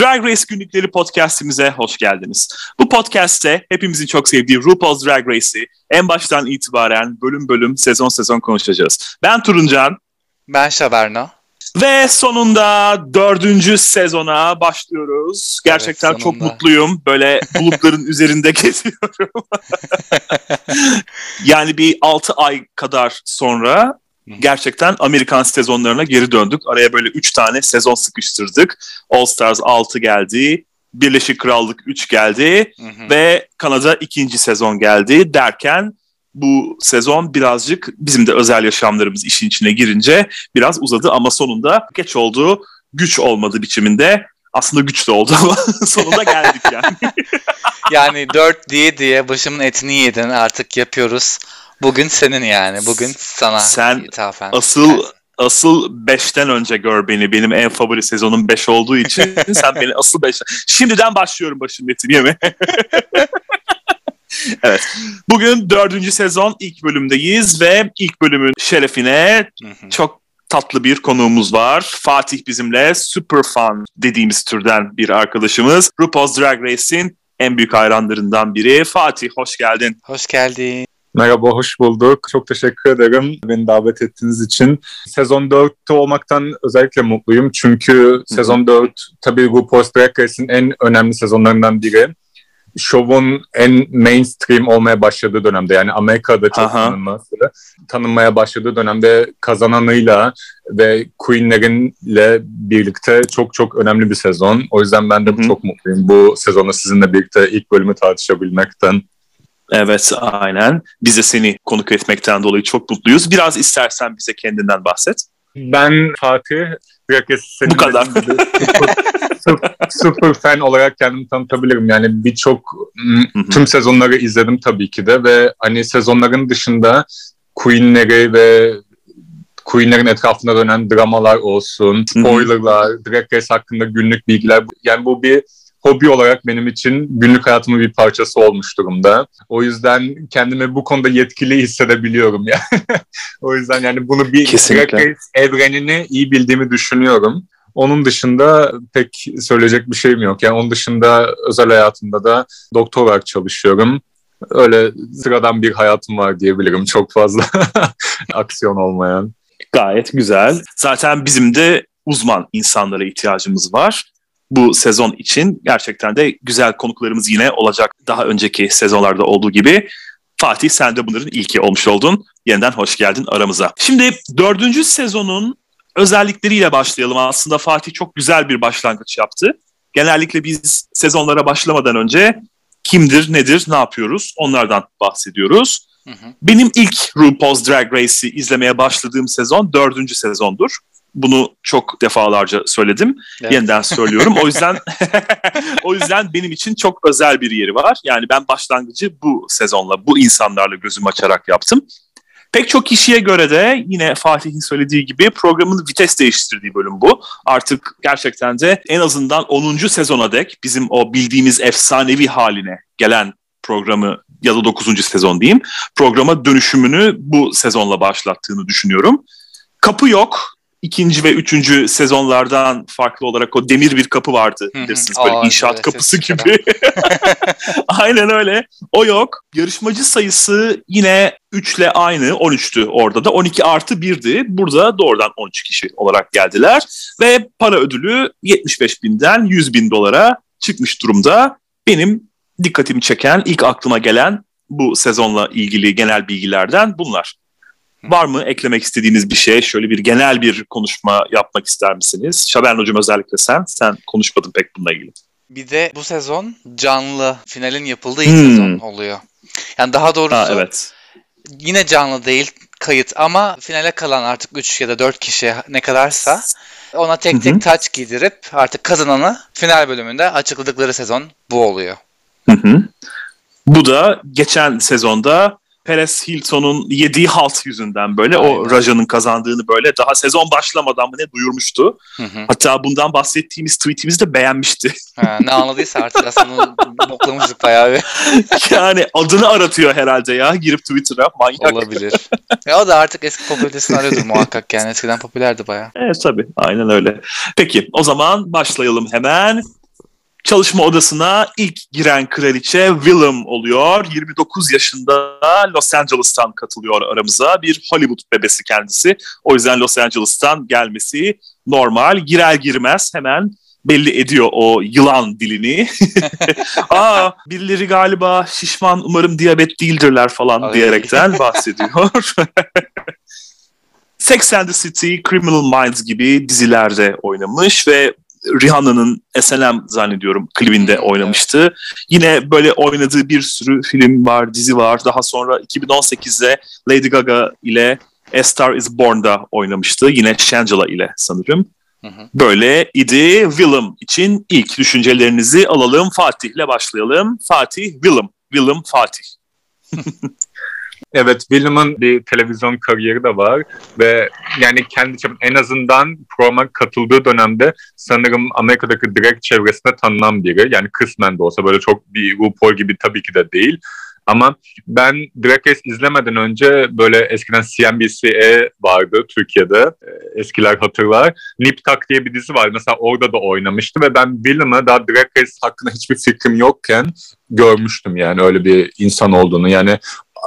Drag Race Günlükleri podcastimize hoş geldiniz. Bu podcast'te hepimizin çok sevdiği RuPaul's Drag Race'i en baştan itibaren bölüm bölüm, sezon sezon konuşacağız. Ben Turuncan. Ben Şaberna. Ve sonunda dördüncü sezona başlıyoruz. Gerçekten evet, çok mutluyum. Böyle bulutların üzerinde geziyorum. yani bir altı ay kadar sonra gerçekten Amerikan sezonlarına geri döndük. Araya böyle 3 tane sezon sıkıştırdık. All Stars 6 geldi. Birleşik Krallık 3 geldi. Hı hı. Ve Kanada ikinci sezon geldi derken bu sezon birazcık bizim de özel yaşamlarımız işin içine girince biraz uzadı ama sonunda geç oldu. Güç olmadı biçiminde. Aslında güç de oldu ama sonunda geldik yani. yani 4 diye diye başımın etini yedin artık yapıyoruz. Bugün senin yani. Bugün sana Sen ithafen. asıl asıl 5'ten önce gör beni. Benim en favori sezonum 5 olduğu için sen beni asıl 5. Şimdiden başlıyorum başım etini yeme. evet. Bugün dördüncü sezon ilk bölümdeyiz ve ilk bölümün şerefine çok tatlı bir konuğumuz var. Fatih bizimle super fan dediğimiz türden bir arkadaşımız. RuPaul's Drag Race'in en büyük hayranlarından biri. Fatih hoş geldin. Hoş geldin. Merhaba, hoş bulduk. Çok teşekkür ederim beni davet ettiğiniz için. Sezon 4'te olmaktan özellikle mutluyum. Çünkü Hı-hı. sezon 4 tabii RuPaul's Drag Race'in en önemli sezonlarından biri. Şovun en mainstream olmaya başladığı dönemde yani Amerika'da çok tanınması, tanınmaya başladığı dönemde kazananıyla ve Queen'lerinle birlikte çok çok önemli bir sezon. O yüzden ben de Hı-hı. çok mutluyum bu sezonu sizinle birlikte ilk bölümü tartışabilmekten. Evet aynen. Biz de seni konuk etmekten dolayı çok mutluyuz. Biraz istersen bize kendinden bahset. Ben Fatih. Senin Bu kadar. super, super fan olarak kendimi tanıtabilirim. Yani birçok tüm sezonları izledim tabii ki de ve hani sezonların dışında Queen'leri ve Queen'lerin etrafında dönen dramalar olsun, spoilerlar, Drag Race hakkında günlük bilgiler. Yani bu bir hobi olarak benim için günlük hayatımın bir parçası olmuş durumda. O yüzden kendimi bu konuda yetkili hissedebiliyorum yani. o yüzden yani bunu bir Kesinlikle. evrenini iyi bildiğimi düşünüyorum. Onun dışında pek söyleyecek bir şeyim yok. Yani onun dışında özel hayatımda da doktor olarak çalışıyorum. Öyle sıradan bir hayatım var diyebilirim. Çok fazla aksiyon olmayan. Gayet güzel. Zaten bizim de uzman insanlara ihtiyacımız var bu sezon için gerçekten de güzel konuklarımız yine olacak. Daha önceki sezonlarda olduğu gibi. Fatih sen de bunların ilki olmuş oldun. Yeniden hoş geldin aramıza. Şimdi dördüncü sezonun özellikleriyle başlayalım. Aslında Fatih çok güzel bir başlangıç yaptı. Genellikle biz sezonlara başlamadan önce kimdir, nedir, ne yapıyoruz onlardan bahsediyoruz. Hı hı. Benim ilk RuPaul's Drag Race'i izlemeye başladığım sezon dördüncü sezondur. Bunu çok defalarca söyledim. Evet. Yeniden söylüyorum. O yüzden o yüzden benim için çok özel bir yeri var. Yani ben başlangıcı bu sezonla, bu insanlarla gözüm açarak yaptım. Pek çok kişiye göre de yine Fatih'in söylediği gibi programın vites değiştirdiği bölüm bu. Artık gerçekten de en azından 10. sezona dek bizim o bildiğimiz efsanevi haline gelen programı ya da 9. sezon diyeyim. Programa dönüşümünü bu sezonla başlattığını düşünüyorum. Kapı yok ikinci ve üçüncü sezonlardan farklı olarak o demir bir kapı vardı bilirsiniz böyle Aa, inşaat evet, kapısı gibi. Aynen öyle. O yok. Yarışmacı sayısı yine 3 ile aynı 13'tü orada da 12 artı 1'di. Burada doğrudan 13 kişi olarak geldiler ve para ödülü 75 binden 100 bin dolara çıkmış durumda. Benim dikkatimi çeken ilk aklıma gelen bu sezonla ilgili genel bilgilerden bunlar. Var mı eklemek istediğiniz bir şey? Şöyle bir genel bir konuşma yapmak ister misiniz? Şaben Hocam özellikle sen. Sen konuşmadın pek bununla ilgili. Bir de bu sezon canlı finalin yapıldığı ilk hmm. sezon oluyor. Yani daha doğrusu ha, evet. yine canlı değil kayıt ama finale kalan artık 3 ya da 4 kişi ne kadarsa ona tek tek taç giydirip artık kazananı final bölümünde açıkladıkları sezon bu oluyor. Hı hı. Bu da geçen sezonda Perez Hilton'un yediği halt yüzünden böyle Aynen. o Raja'nın kazandığını böyle daha sezon başlamadan mı ne duyurmuştu. Hı hı. Hatta bundan bahsettiğimiz tweetimizi de beğenmişti. Ha, ne anladıysa artık aslında boklamıştık bayağı bir. yani adını aratıyor herhalde ya girip Twitter'a manyak. Olabilir. ya o da artık eski popülaritesini arıyordur muhakkak yani eskiden popülerdi bayağı. Evet tabii aynen öyle. Peki o zaman başlayalım hemen. Çalışma odasına ilk giren kraliçe Willem oluyor. 29 yaşında Los Angeles'tan katılıyor aramıza. Bir Hollywood bebesi kendisi. O yüzden Los Angeles'tan gelmesi normal. Girer girmez hemen belli ediyor o yılan dilini. Aa birileri galiba şişman umarım diyabet değildirler falan Ay. diyerekten bahsediyor. Sex and the City, Criminal Minds gibi dizilerde oynamış ve Rihanna'nın SNM zannediyorum klibinde oynamıştı. Evet. Yine böyle oynadığı bir sürü film var, dizi var. Daha sonra 2018'de Lady Gaga ile A Star Is Born'da oynamıştı. Yine Shangela ile sanırım. Böyle idi. Willem için ilk düşüncelerinizi alalım. Fatih'le başlayalım. Fatih, Willem. Willem, Fatih. Evet, William'ın bir televizyon kariyeri de var ve yani kendi en azından programa katıldığı dönemde sanırım Amerika'daki direkt çevresinde tanınan biri. Yani kısmen de olsa böyle çok bir RuPaul gibi tabii ki de değil. Ama ben Drag Race izlemeden önce böyle eskiden CNBC'e vardı Türkiye'de. E, eskiler hatırlar. Nip Tak diye bir dizi var. Mesela orada da oynamıştı ve ben Willem'ı daha Drag Race hakkında hiçbir fikrim yokken görmüştüm yani öyle bir insan olduğunu. Yani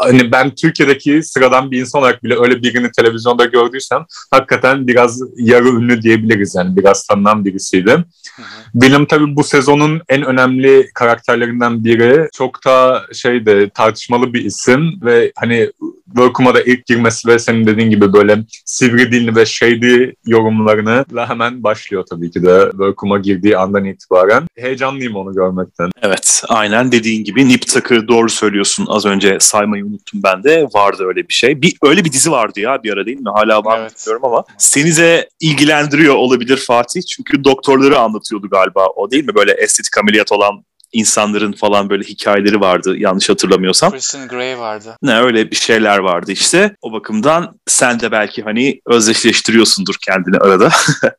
hani ben Türkiye'deki sıradan bir insan olarak bile öyle birini televizyonda gördüysem hakikaten biraz yarı ünlü diyebiliriz yani biraz tanınan birisiydi. Hı Benim tabii bu sezonun en önemli karakterlerinden biri çok da şeyde tartışmalı bir isim ve hani Workum'a da ilk girmesi ve senin dediğin gibi böyle sivri dilini ve shady yorumlarını hemen başlıyor tabii ki de Workum'a girdiği andan itibaren. Heyecanlıyım onu görmekten. Evet aynen dediğin gibi Nip Tuck'ı doğru söylüyorsun az önce saymayı unuttum ben de. Vardı öyle bir şey. Bir öyle bir dizi vardı ya bir ara değil mi? Hala var evet. bilmiyorum ama seni de ilgilendiriyor olabilir Fatih. Çünkü doktorları anlatıyordu galiba o değil mi? Böyle estetik ameliyat olan insanların falan böyle hikayeleri vardı yanlış hatırlamıyorsam. Kristen Grey vardı. Ne öyle bir şeyler vardı işte. O bakımdan sen de belki hani özdeşleştiriyorsundur kendini arada.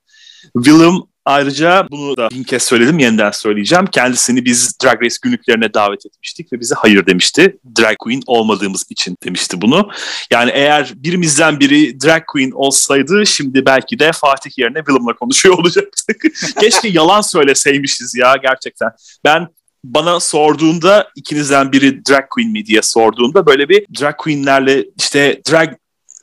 Willem Ayrıca bunu da bin kez söyledim yeniden söyleyeceğim. Kendisini biz Drag Race günlüklerine davet etmiştik ve bize hayır demişti. Drag Queen olmadığımız için demişti bunu. Yani eğer birimizden biri Drag Queen olsaydı şimdi belki de Fatih yerine Willem'la konuşuyor olacaktık. Keşke yalan söyleseymişiz ya gerçekten. Ben bana sorduğunda ikinizden biri drag queen mi diye sorduğunda böyle bir drag queenlerle işte drag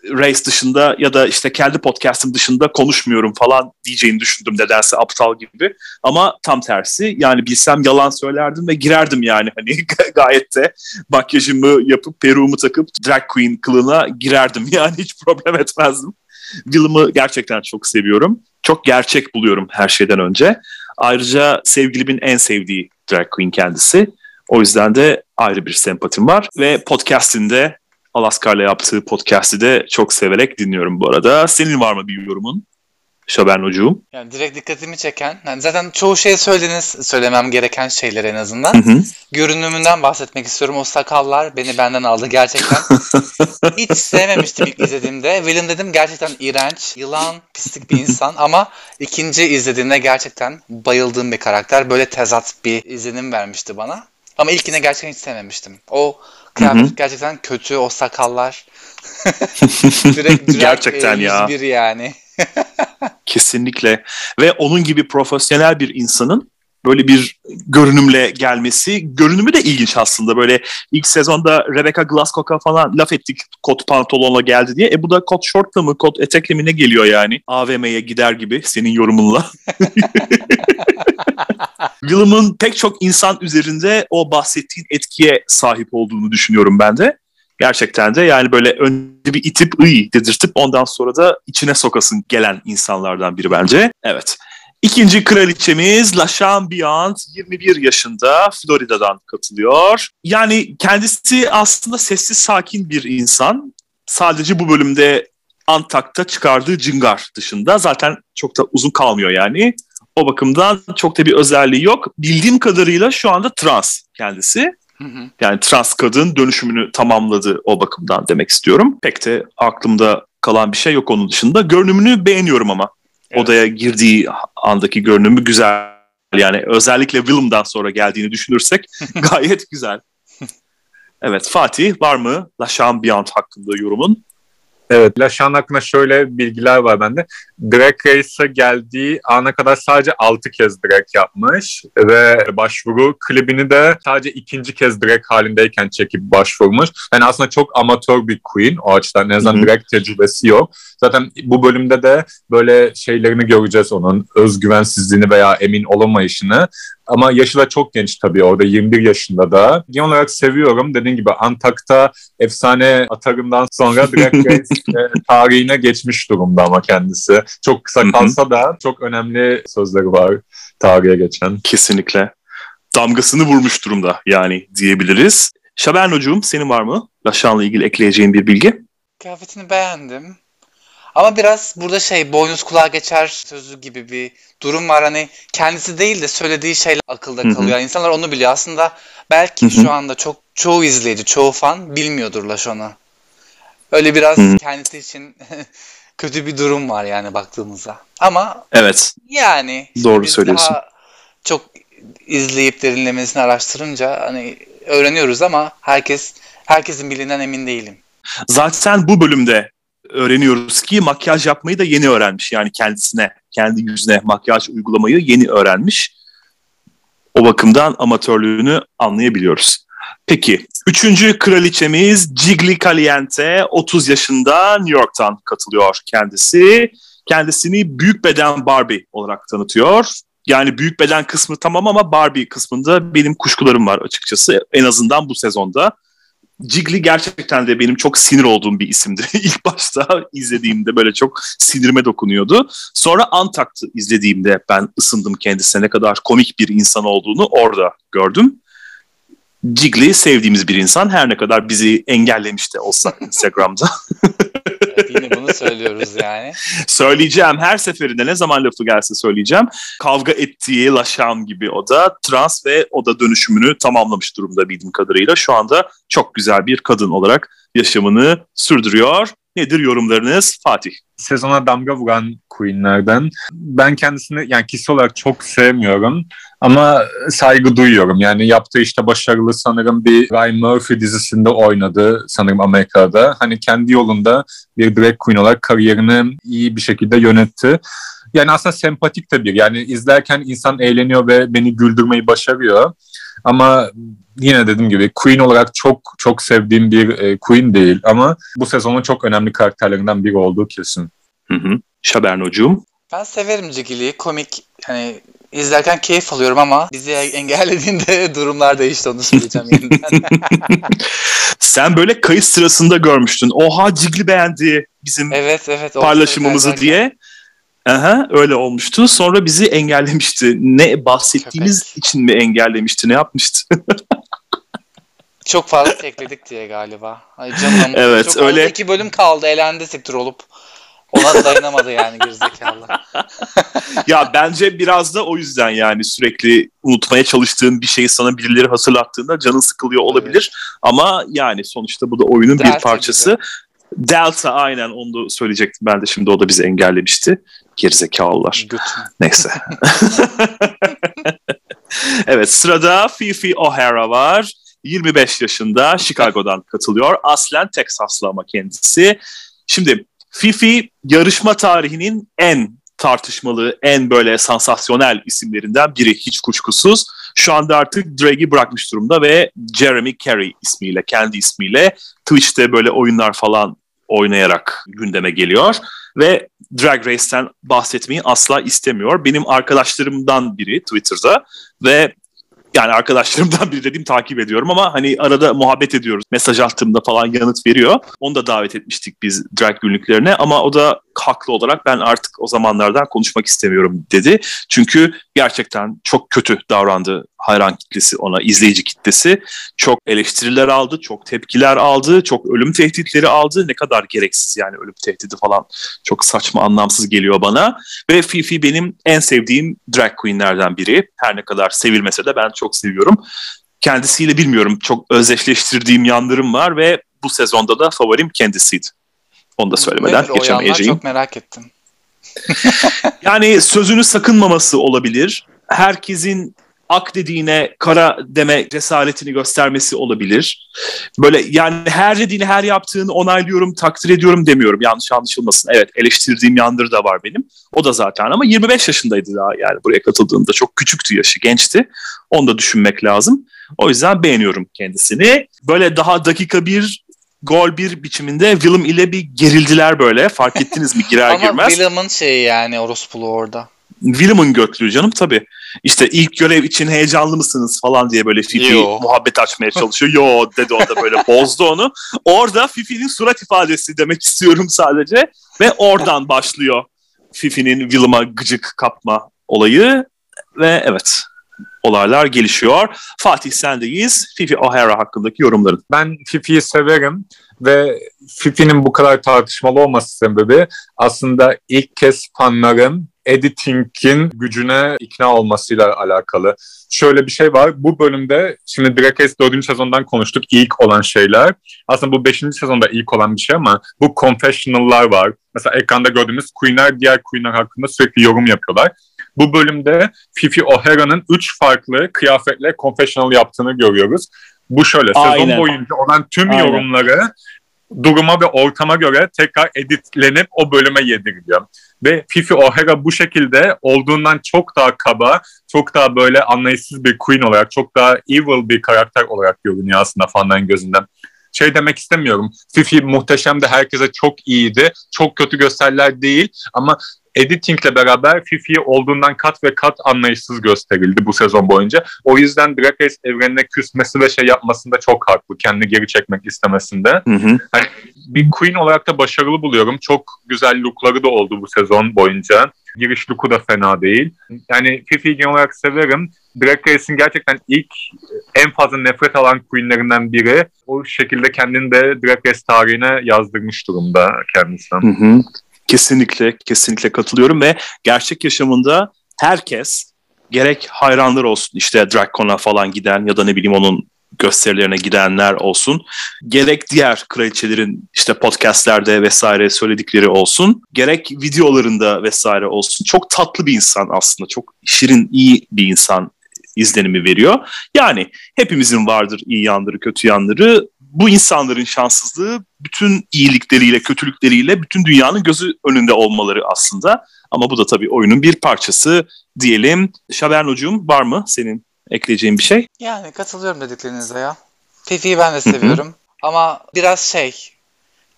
race dışında ya da işte kendi podcast'ım dışında konuşmuyorum falan diyeceğini düşündüm nedense aptal gibi. Ama tam tersi yani bilsem yalan söylerdim ve girerdim yani hani gayet de makyajımı yapıp peruğumu takıp drag queen kılığına girerdim yani hiç problem etmezdim. Will'ımı gerçekten çok seviyorum. Çok gerçek buluyorum her şeyden önce. Ayrıca sevgilimin en sevdiği drag queen kendisi. O yüzden de ayrı bir sempatim var. Ve podcastinde Alaska ile yaptığı podcast'i de çok severek dinliyorum bu arada. Senin var mı bir yorumun? Şabernocuğum. Yani direkt dikkatimi çeken, yani zaten çoğu şey söylediniz, söylemem gereken şeyler en azından. Hı hı. Görünümünden bahsetmek istiyorum. O sakallar beni benden aldı gerçekten. Hiç sevmemiştim ilk izlediğimde. Willem dedim gerçekten iğrenç, yılan, pislik bir insan ama ikinci izlediğimde gerçekten bayıldığım bir karakter. Böyle tezat bir izlenim vermişti bana. Ama ilkine gerçekten hiç sevmemiştim. O kıyafet gerçekten kötü, o sakallar. direkt, direkt gerçekten e, ya. bir yani. Kesinlikle. Ve onun gibi profesyonel bir insanın böyle bir görünümle gelmesi. Görünümü de ilginç aslında. Böyle ilk sezonda Rebecca Glasscock'a falan laf ettik kot pantolonla geldi diye. E bu da kot şortla mı kot etekle mi ne geliyor yani? AVM'ye gider gibi senin yorumunla. Willem'ın pek çok insan üzerinde o bahsettiğin etkiye sahip olduğunu düşünüyorum ben de. Gerçekten de yani böyle önce bir itip ıy dedirtip ondan sonra da içine sokasın gelen insanlardan biri bence. Evet. İkinci kraliçemiz La Chambiant 21 yaşında Florida'dan katılıyor. Yani kendisi aslında sessiz sakin bir insan. Sadece bu bölümde Antak'ta çıkardığı cıngar dışında zaten çok da uzun kalmıyor yani. O bakımdan çok da bir özelliği yok. Bildiğim kadarıyla şu anda trans kendisi. Yani trans kadın dönüşümünü tamamladı o bakımdan demek istiyorum. Pek de aklımda kalan bir şey yok onun dışında. Görünümünü beğeniyorum ama. Evet. Odaya girdiği andaki görünümü güzel. Yani özellikle Willem'dan sonra geldiğini düşünürsek gayet güzel. Evet Fatih var mı La Chambiant hakkında yorumun? Evet, Laşan hakkında şöyle bilgiler var bende. Drag Race'a geldiği ana kadar sadece 6 kez drag yapmış ve başvuru klibini de sadece ikinci kez drag halindeyken çekip başvurmuş. Yani aslında çok amatör bir queen o açıdan. En azından drag tecrübesi yok. Zaten bu bölümde de böyle şeylerini göreceğiz onun özgüvensizliğini veya emin olamayışını. Ama yaşı da çok genç tabii orada 21 yaşında da. Genel olarak seviyorum. Dediğim gibi Antak'ta efsane atarından sonra Drag Race e, tarihine geçmiş durumda ama kendisi. Çok kısa kalsa da çok önemli sözleri var tarihe geçen. Kesinlikle. Damgasını vurmuş durumda yani diyebiliriz. Şabernocuğum senin var mı? Laşan'la ilgili ekleyeceğin bir bilgi? Kıyafetini beğendim. Ama biraz burada şey boynuz kulağa geçer sözü gibi bir durum var. Hani kendisi değil de söylediği şeyler akılda kalıyor. Hı hı. İnsanlar onu biliyor. Aslında belki hı hı. şu anda çok çoğu izleyici, çoğu fan bilmiyordur Laşon'u. Öyle biraz hı hı. kendisi için kötü bir durum var yani baktığımızda. Ama evet. Yani doğru söylüyorsun. Daha çok izleyip derinlemesine araştırınca hani öğreniyoruz ama herkes herkesin bildiğinden emin değilim. Zaten bu bölümde öğreniyoruz ki makyaj yapmayı da yeni öğrenmiş. Yani kendisine, kendi yüzüne makyaj uygulamayı yeni öğrenmiş. O bakımdan amatörlüğünü anlayabiliyoruz. Peki, üçüncü kraliçemiz Gigli Caliente, 30 yaşında New York'tan katılıyor kendisi. Kendisini büyük beden Barbie olarak tanıtıyor. Yani büyük beden kısmı tamam ama Barbie kısmında benim kuşkularım var açıkçası. En azından bu sezonda. Jiggly gerçekten de benim çok sinir olduğum bir isimdi. İlk başta izlediğimde böyle çok sinirime dokunuyordu. Sonra Antakt'ı izlediğimde ben ısındım kendisine ne kadar komik bir insan olduğunu orada gördüm. Jiggly sevdiğimiz bir insan her ne kadar bizi engellemiş de olsa Instagram'da. evet, yine bunu söylüyoruz yani. söyleyeceğim her seferinde ne zaman lafı gelse söyleyeceğim. Kavga ettiği Laşam gibi o da trans ve o da dönüşümünü tamamlamış durumda bildiğim kadarıyla. Şu anda çok güzel bir kadın olarak yaşamını sürdürüyor. Nedir yorumlarınız Fatih? Sezona damga vuran Queen'lerden. Ben kendisini yani kişi olarak çok sevmiyorum ama saygı duyuyorum. Yani yaptığı işte başarılı sanırım bir Ryan Murphy dizisinde oynadı sanırım Amerika'da. Hani kendi yolunda bir drag queen olarak kariyerini iyi bir şekilde yönetti. Yani aslında sempatik de bir. Yani izlerken insan eğleniyor ve beni güldürmeyi başarıyor. Ama yine dediğim gibi Queen olarak çok çok sevdiğim bir e, Queen değil ama bu sezonun çok önemli karakterlerinden biri olduğu kesin. Hı hı. Şabernocuğum. Ben severim Cigili'yi. Komik hani izlerken keyif alıyorum ama bizi engellediğinde durumlar değişti onu söyleyeceğim yeniden. Sen böyle kayıt sırasında görmüştün. Oha Cigli beğendi bizim evet, evet, paylaşımımızı diye. Aha, öyle olmuştu. Sonra bizi engellemişti. Ne bahsettiğimiz Köpek. için mi engellemişti? Ne yapmıştı? Çok fazla ekledik diye galiba. Ay canım. Evet Çok öyle. iki bölüm kaldı. Elendi siktir olup. Ona dayanamadı yani gerizekalı. ya bence biraz da o yüzden yani sürekli unutmaya çalıştığın bir şeyi sana birileri hatırlattığında canın sıkılıyor olabilir. Evet. Ama yani sonuçta bu da oyunun Delta bir parçası. Gibi. Delta aynen onu da söyleyecektim ben de şimdi o da bizi engellemişti. Gerizekalılar. Neyse. evet sırada Fifi O'Hara var. 25 yaşında Chicago'dan katılıyor. Aslen Texaslı ama kendisi. Şimdi Fifi yarışma tarihinin en tartışmalı, en böyle sansasyonel isimlerinden biri hiç kuşkusuz. Şu anda artık Drag'i bırakmış durumda ve Jeremy Carey ismiyle, kendi ismiyle Twitch'te böyle oyunlar falan oynayarak gündeme geliyor ve Drag Race'ten bahsetmeyi asla istemiyor. Benim arkadaşlarımdan biri Twitter'da ve yani arkadaşlarımdan biri dediğim takip ediyorum ama hani arada muhabbet ediyoruz. Mesaj attığımda falan yanıt veriyor. Onu da davet etmiştik biz drag günlüklerine ama o da haklı olarak ben artık o zamanlardan konuşmak istemiyorum dedi. Çünkü gerçekten çok kötü davrandı hayran kitlesi ona, izleyici kitlesi. Çok eleştiriler aldı, çok tepkiler aldı, çok ölüm tehditleri aldı. Ne kadar gereksiz yani ölüm tehdidi falan. Çok saçma, anlamsız geliyor bana. Ve Fifi benim en sevdiğim drag queenlerden biri. Her ne kadar sevilmese de ben çok seviyorum. Kendisiyle bilmiyorum çok özdeşleştirdiğim yanlarım var ve bu sezonda da favorim kendisiydi. Onu da söylemeden Nedir geçemeyeceğim. çok merak ettim. Yani sözünü sakınmaması olabilir. Herkesin ak dediğine kara deme cesaretini göstermesi olabilir. Böyle yani her dediğini her yaptığını onaylıyorum, takdir ediyorum demiyorum. Yanlış anlaşılmasın. Evet eleştirdiğim yanları da var benim. O da zaten ama 25 yaşındaydı daha yani buraya katıldığında. Çok küçüktü yaşı, gençti. Onu da düşünmek lazım. O yüzden beğeniyorum kendisini. Böyle daha dakika bir gol bir biçiminde Willem ile bir gerildiler böyle. Fark ettiniz mi girer Ama girmez. Ama Willem'ın şeyi yani orospulu orada. Willem'ın götlüğü canım tabii. İşte ilk görev için heyecanlı mısınız falan diye böyle Fifi Yo. muhabbet açmaya çalışıyor. Yo dedi o da böyle bozdu onu. Orada Fifi'nin surat ifadesi demek istiyorum sadece. Ve oradan başlıyor Fifi'nin Willem'a gıcık kapma olayı. Ve evet olaylar gelişiyor. Fatih sendeyiz. Fifi O'Hara hakkındaki yorumların. Ben Fifi'yi severim ve Fifi'nin bu kadar tartışmalı olması sebebi aslında ilk kez fanların editing'in gücüne ikna olmasıyla alakalı. Şöyle bir şey var. Bu bölümde şimdi Drag Race 4. sezondan konuştuk. ilk olan şeyler. Aslında bu 5. sezonda ilk olan bir şey ama bu confessional'lar var. Mesela ekranda gördüğümüz Queen'ler diğer Queen'ler hakkında sürekli yorum yapıyorlar. Bu bölümde Fifi O'Hara'nın 3 farklı kıyafetle confessional yaptığını görüyoruz. Bu şöyle Aynen. sezon boyunca olan tüm Aynen. yorumları duruma ve ortama göre tekrar editlenip o bölüme yediriliyor. Ve Fifi O'Hara bu şekilde olduğundan çok daha kaba, çok daha böyle anlayışsız bir queen olarak, çok daha evil bir karakter olarak görünüyor aslında fanların gözünden. Şey demek istemiyorum. Fifi muhteşem de herkese çok iyiydi. Çok kötü gösteriler değil ama editingle beraber Fifi'yi olduğundan kat ve kat anlayışsız gösterildi bu sezon boyunca. O yüzden Drag Race evrenine küsmesi ve şey yapmasında çok haklı. Kendini geri çekmek istemesinde. Hı hı. Hani bir Queen olarak da başarılı buluyorum. Çok güzel lookları da oldu bu sezon boyunca. Giriş looku da fena değil. Yani Fifi'yi genel olarak severim. Drag Race'in gerçekten ilk en fazla nefret alan queenlerinden biri. O şekilde kendini de Drag Race tarihine yazdırmış durumda kendisi. Hı hı. Kesinlikle, kesinlikle katılıyorum ve gerçek yaşamında herkes gerek hayranlar olsun işte Dracon'a falan giden ya da ne bileyim onun gösterilerine gidenler olsun. Gerek diğer kraliçelerin işte podcastlerde vesaire söyledikleri olsun. Gerek videolarında vesaire olsun. Çok tatlı bir insan aslında. Çok şirin, iyi bir insan izlenimi veriyor. Yani hepimizin vardır iyi yanları, kötü yanları bu insanların şanssızlığı bütün iyilikleriyle, kötülükleriyle bütün dünyanın gözü önünde olmaları aslında. Ama bu da tabii oyunun bir parçası diyelim. Şabernocuğum var mı senin ekleyeceğin bir şey? Yani katılıyorum dediklerinize ya. Fifi'yi ben de seviyorum. Ama biraz şey,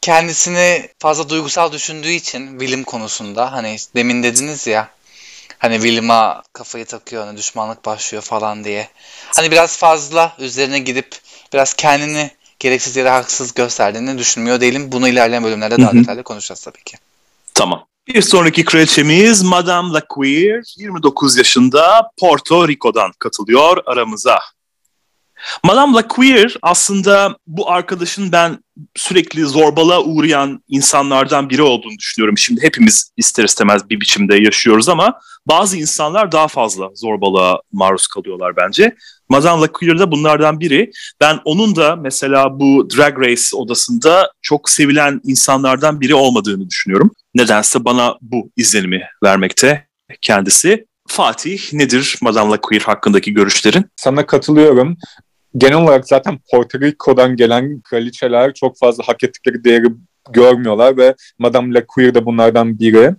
kendisini fazla duygusal düşündüğü için bilim konusunda hani demin dediniz ya hani Willem'a kafayı takıyor hani düşmanlık başlıyor falan diye. Hani biraz fazla üzerine gidip biraz kendini gereksiz yere haksız gösterdiğini düşünmüyor değilim. Bunu ilerleyen bölümlerde daha detaylı konuşacağız tabii ki. Tamam. Bir sonraki kraliçemiz Madame La Queer 29 yaşında Porto Rico'dan katılıyor aramıza. Madame La Queer aslında bu arkadaşın ben sürekli zorbalığa uğrayan insanlardan biri olduğunu düşünüyorum. Şimdi hepimiz ister istemez bir biçimde yaşıyoruz ama bazı insanlar daha fazla zorbalığa maruz kalıyorlar bence. Madame LaQueer de bunlardan biri. Ben onun da mesela bu Drag Race odasında çok sevilen insanlardan biri olmadığını düşünüyorum. Nedense bana bu izlenimi vermekte kendisi. Fatih nedir Madame LaQueer hakkındaki görüşlerin? Sana katılıyorum. Genel olarak zaten Porto Rico'dan gelen kraliçeler çok fazla hak ettikleri değeri görmüyorlar ve Madame LaQueer de bunlardan biri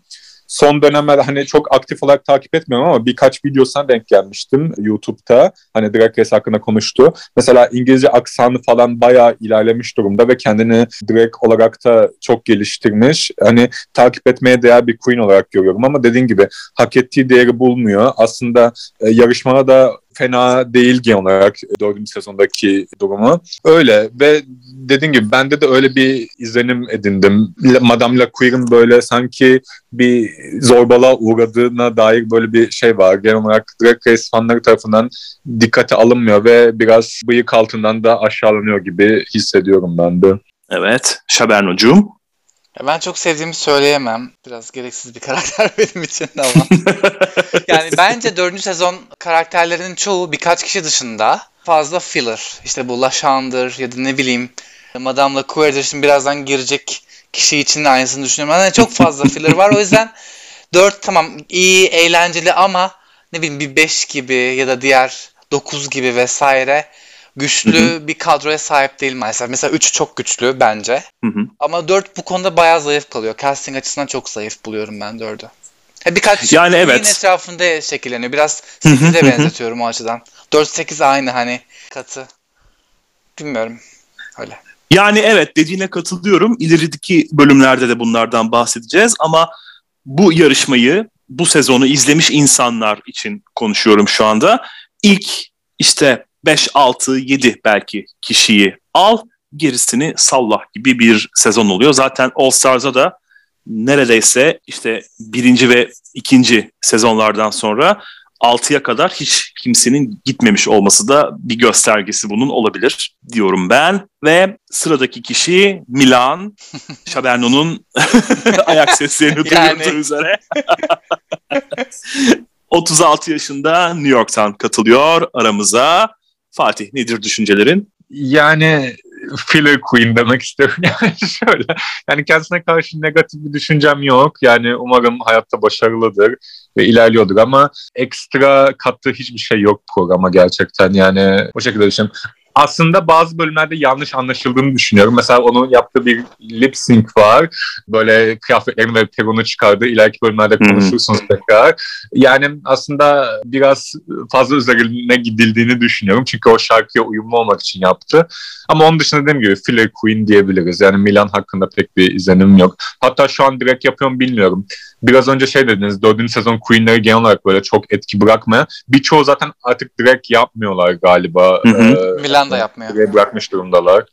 son dönemler hani çok aktif olarak takip etmiyorum ama birkaç videosuna denk gelmiştim YouTube'da. Hani Drag Race hakkında konuştu. Mesela İngilizce aksanı falan bayağı ilerlemiş durumda ve kendini drag olarak da çok geliştirmiş. Hani takip etmeye değer bir queen olarak görüyorum ama dediğin gibi hak ettiği değeri bulmuyor. Aslında e, yarışmada da fena değil genel olarak dördüncü sezondaki durumu. Öyle ve dediğim gibi bende de öyle bir izlenim edindim. Madame Laqueer'in böyle sanki bir zorbalığa uğradığına dair böyle bir şey var. Genel olarak Drag Race fanları tarafından dikkate alınmıyor ve biraz bıyık altından da aşağılanıyor gibi hissediyorum ben de. Evet. Şabernocuğum. Ben çok sevdiğimi söyleyemem. Biraz gereksiz bir karakter benim için ama. yani bence dördüncü sezon karakterlerinin çoğu birkaç kişi dışında fazla filler. İşte bu Lashan'dır ya da ne bileyim Madame LaCour'dur. Şimdi birazdan girecek kişi için de aynısını düşünüyorum. Yani çok fazla filler var. O yüzden dört tamam iyi, eğlenceli ama ne bileyim bir 5 gibi ya da diğer 9 gibi vesaire güçlü hı hı. bir kadroya sahip değil maalesef. Mesela 3 çok güçlü bence. Hı hı. Ama 4 bu konuda bayağı zayıf kalıyor. Casting açısından çok zayıf buluyorum ben 4'ü. Birkaç yani evet. etrafında şekilleniyor. Biraz 8'e benzetiyorum o açıdan. 4-8 aynı hani katı. Bilmiyorum. Öyle. Yani evet dediğine katılıyorum. İlerideki bölümlerde de bunlardan bahsedeceğiz ama bu yarışmayı, bu sezonu izlemiş insanlar için konuşuyorum şu anda. İlk işte 5, 6, 7 belki kişiyi al, gerisini sallah gibi bir sezon oluyor. Zaten All Stars'a da neredeyse işte birinci ve ikinci sezonlardan sonra 6'ya kadar hiç kimsenin gitmemiş olması da bir göstergesi bunun olabilir diyorum ben. Ve sıradaki kişi Milan. Şaberno'nun ayak seslerini yani... duyurduğu üzere. 36 yaşında New York'tan katılıyor aramıza. Fatih nedir düşüncelerin? Yani filler queen demek istiyorum. Yani şöyle yani kendisine karşı negatif bir düşüncem yok. Yani umarım hayatta başarılıdır ve ilerliyordur ama ekstra kattığı hiçbir şey yok programa gerçekten. Yani o şekilde düşünüyorum aslında bazı bölümlerde yanlış anlaşıldığını düşünüyorum. Mesela onun yaptığı bir lip sync var. Böyle kıyafetlerini ve peronu çıkardı. İleriki bölümlerde konuşursunuz hmm. tekrar. Yani aslında biraz fazla üzerine gidildiğini düşünüyorum. Çünkü o şarkıya uyumlu olmak için yaptı. Ama onun dışında dediğim gibi filler queen diyebiliriz. Yani Milan hakkında pek bir izlenim yok. Hatta şu an direkt yapıyorum bilmiyorum. Biraz önce şey dediniz, dördüncü sezon Queen'leri genel olarak böyle çok etki bırakmaya. Birçoğu zaten artık direkt yapmıyorlar galiba. Hı hı. Ee, Milan da yapmıyor. Bırakmış durumdalar.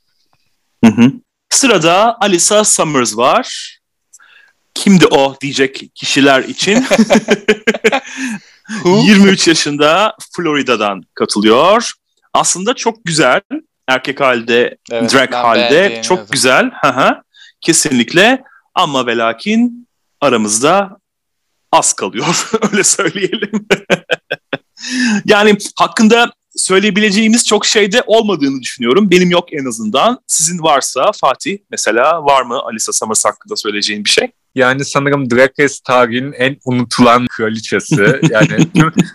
Hı hı. Sırada Alisa Summers var. Kimdi o diyecek kişiler için. 23 yaşında Florida'dan katılıyor. Aslında çok güzel. Erkek halde, evet, drag halde çok güzel. Kesinlikle. Ama ve lakin aramızda az kalıyor. Öyle söyleyelim. yani hakkında söyleyebileceğimiz çok şey de olmadığını düşünüyorum. Benim yok en azından. Sizin varsa Fatih mesela var mı Alisa Summers hakkında söyleyeceğin bir şey? Yani sanırım Drag Race tarihinin en unutulan kraliçesi. Yani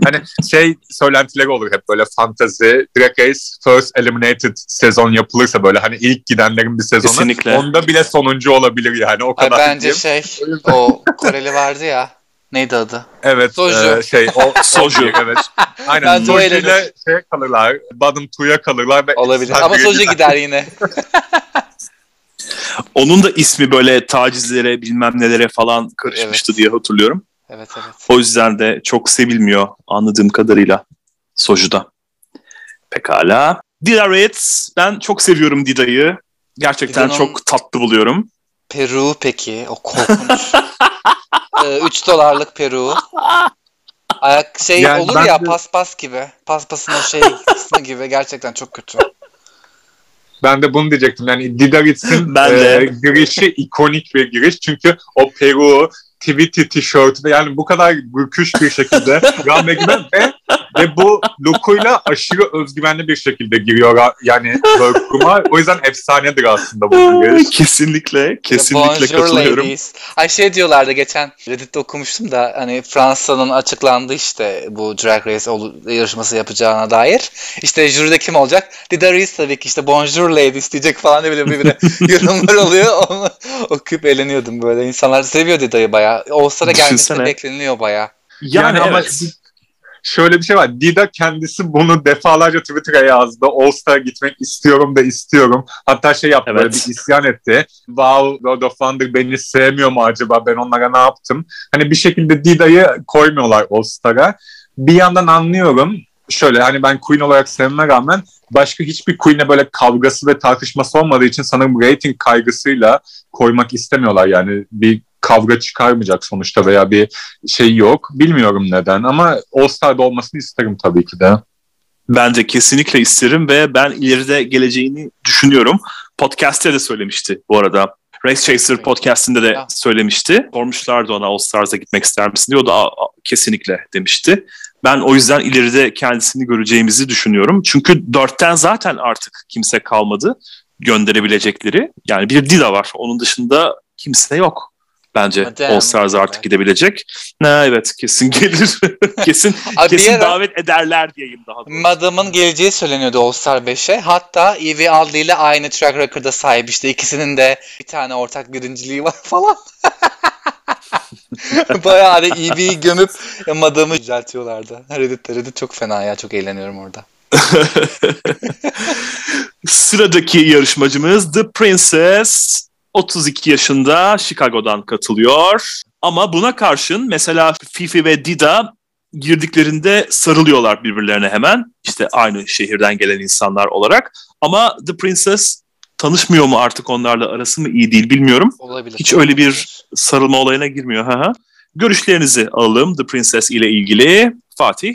hani şey söylentileri olur hep böyle fantazi. Drag Race first eliminated sezon yapılırsa böyle hani ilk gidenlerin bir sezonu. Kesinlikle. Onda bile sonuncu olabilir yani o kadar. Ay, bence diyeyim. şey o Koreli vardı ya. Neydi adı? Evet. Soju. E, şey, o, Soju. evet. Aynen. Soju ile şey kalırlar. Bottom 2'ya kalırlar. Ve Olabilir. Ama Soju gider yine. Onun da ismi böyle tacizlere bilmem nelere falan karışmıştı evet. diye hatırlıyorum. Evet evet. O yüzden de çok sevilmiyor anladığım kadarıyla Soju'da. Pekala. Dida Reyes. Ben çok seviyorum Dida'yı. Gerçekten Dida'nın çok tatlı buluyorum. Peru peki. O korkunç. 3 ee, dolarlık Peru. Ayak şey yani olur ya de... paspas gibi. Paspasın o şey kısmı gibi gerçekten çok kötü. Ben de bunu diyecektim. Yani Didaritz'in e, girişi ikonik bir giriş. Çünkü o Peru, Tweety tişörtü yani bu kadar büküş bir şekilde Rahmegime ve ve bu lookuyla aşırı özgüvenli bir şekilde giriyor yani workroom'a. O yüzden efsanedir aslında bu giriş. Kesinlikle, kesinlikle Bonjour katılıyorum. Ladies. Ay şey diyorlardı geçen Reddit'te okumuştum da hani Fransa'nın açıklandı işte bu Drag Race yarışması yapacağına dair. İşte jüride kim olacak? Dida Reese tabii ki işte Bonjour Ladies diyecek falan diye böyle bir yorumlar oluyor. Onu okuyup eğleniyordum böyle. İnsanlar seviyor Dida'yı bayağı. All-Star'a gelmesi bekleniliyor bayağı. Yani, yani ama şöyle bir şey var. Dida kendisi bunu defalarca Twitter'a yazdı. All Star'a gitmek istiyorum da istiyorum. Hatta şey yaptı evet. bir isyan etti. Wow, World of Wonder beni sevmiyor mu acaba? Ben onlara ne yaptım? Hani bir şekilde Dida'yı koymuyorlar All Star'a. Bir yandan anlıyorum. Şöyle hani ben Queen olarak sevmeme rağmen başka hiçbir Queen'e böyle kavgası ve tartışması olmadığı için sanırım rating kaygısıyla koymak istemiyorlar. Yani bir kavga çıkarmayacak sonuçta veya bir şey yok. Bilmiyorum neden ama All Star'da olmasını isterim tabii ki de. Ben de kesinlikle isterim ve ben ileride geleceğini düşünüyorum. Podcast'te de söylemişti bu arada. Race Chaser podcastinde de söylemişti. Sormuşlardı ona All Stars'a gitmek ister misin diyor. O da kesinlikle demişti. Ben o yüzden ileride kendisini göreceğimizi düşünüyorum. Çünkü dörtten zaten artık kimse kalmadı gönderebilecekleri. Yani bir Dida var. Onun dışında kimse yok Bence All Stars artık gidebilecek. Ha, evet kesin gelir. kesin Abi kesin davet ederler diyeyim daha doğrusu. Madam'ın geleceği söyleniyordu All Star 5'e. Hatta Evie Aldi ile aynı track record'a sahip işte ikisinin de bir tane ortak birinciliği var falan. Bayağı da Evie'yi gömüp Madam'ı düzeltiyorlardı. Reddit, Reddit çok fena ya çok eğleniyorum orada. Sıradaki yarışmacımız The Princess 32 yaşında Chicago'dan katılıyor. Ama buna karşın mesela Fifi ve Dida girdiklerinde sarılıyorlar birbirlerine hemen. İşte aynı şehirden gelen insanlar olarak. Ama The Princess tanışmıyor mu artık onlarla arası mı iyi değil bilmiyorum. Olabilir. Hiç öyle bir sarılma olayına girmiyor. Ha Görüşlerinizi alalım The Princess ile ilgili. Fatih?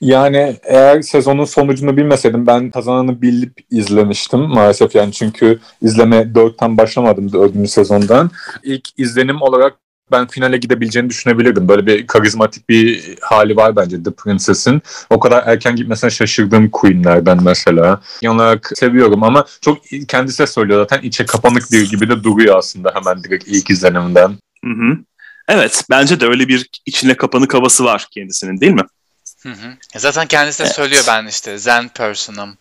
Yani eğer sezonun sonucunu bilmeseydim ben kazananı bilip izlemiştim maalesef yani çünkü izleme dörtten başlamadım dördüncü sezondan. İlk izlenim olarak ben finale gidebileceğini düşünebilirdim. Böyle bir karizmatik bir hali var bence The Princess'in. O kadar erken gitmesine şaşırdığım Queen'lerden mesela. Genel seviyorum ama çok kendisi söylüyor zaten içe kapanık bir gibi de duruyor aslında hemen direkt ilk izlenimden. Hı hı. Evet bence de öyle bir içine kapanık havası var kendisinin değil mi? Hı hı. Zaten kendisi de evet. söylüyor ben işte zen person'ım.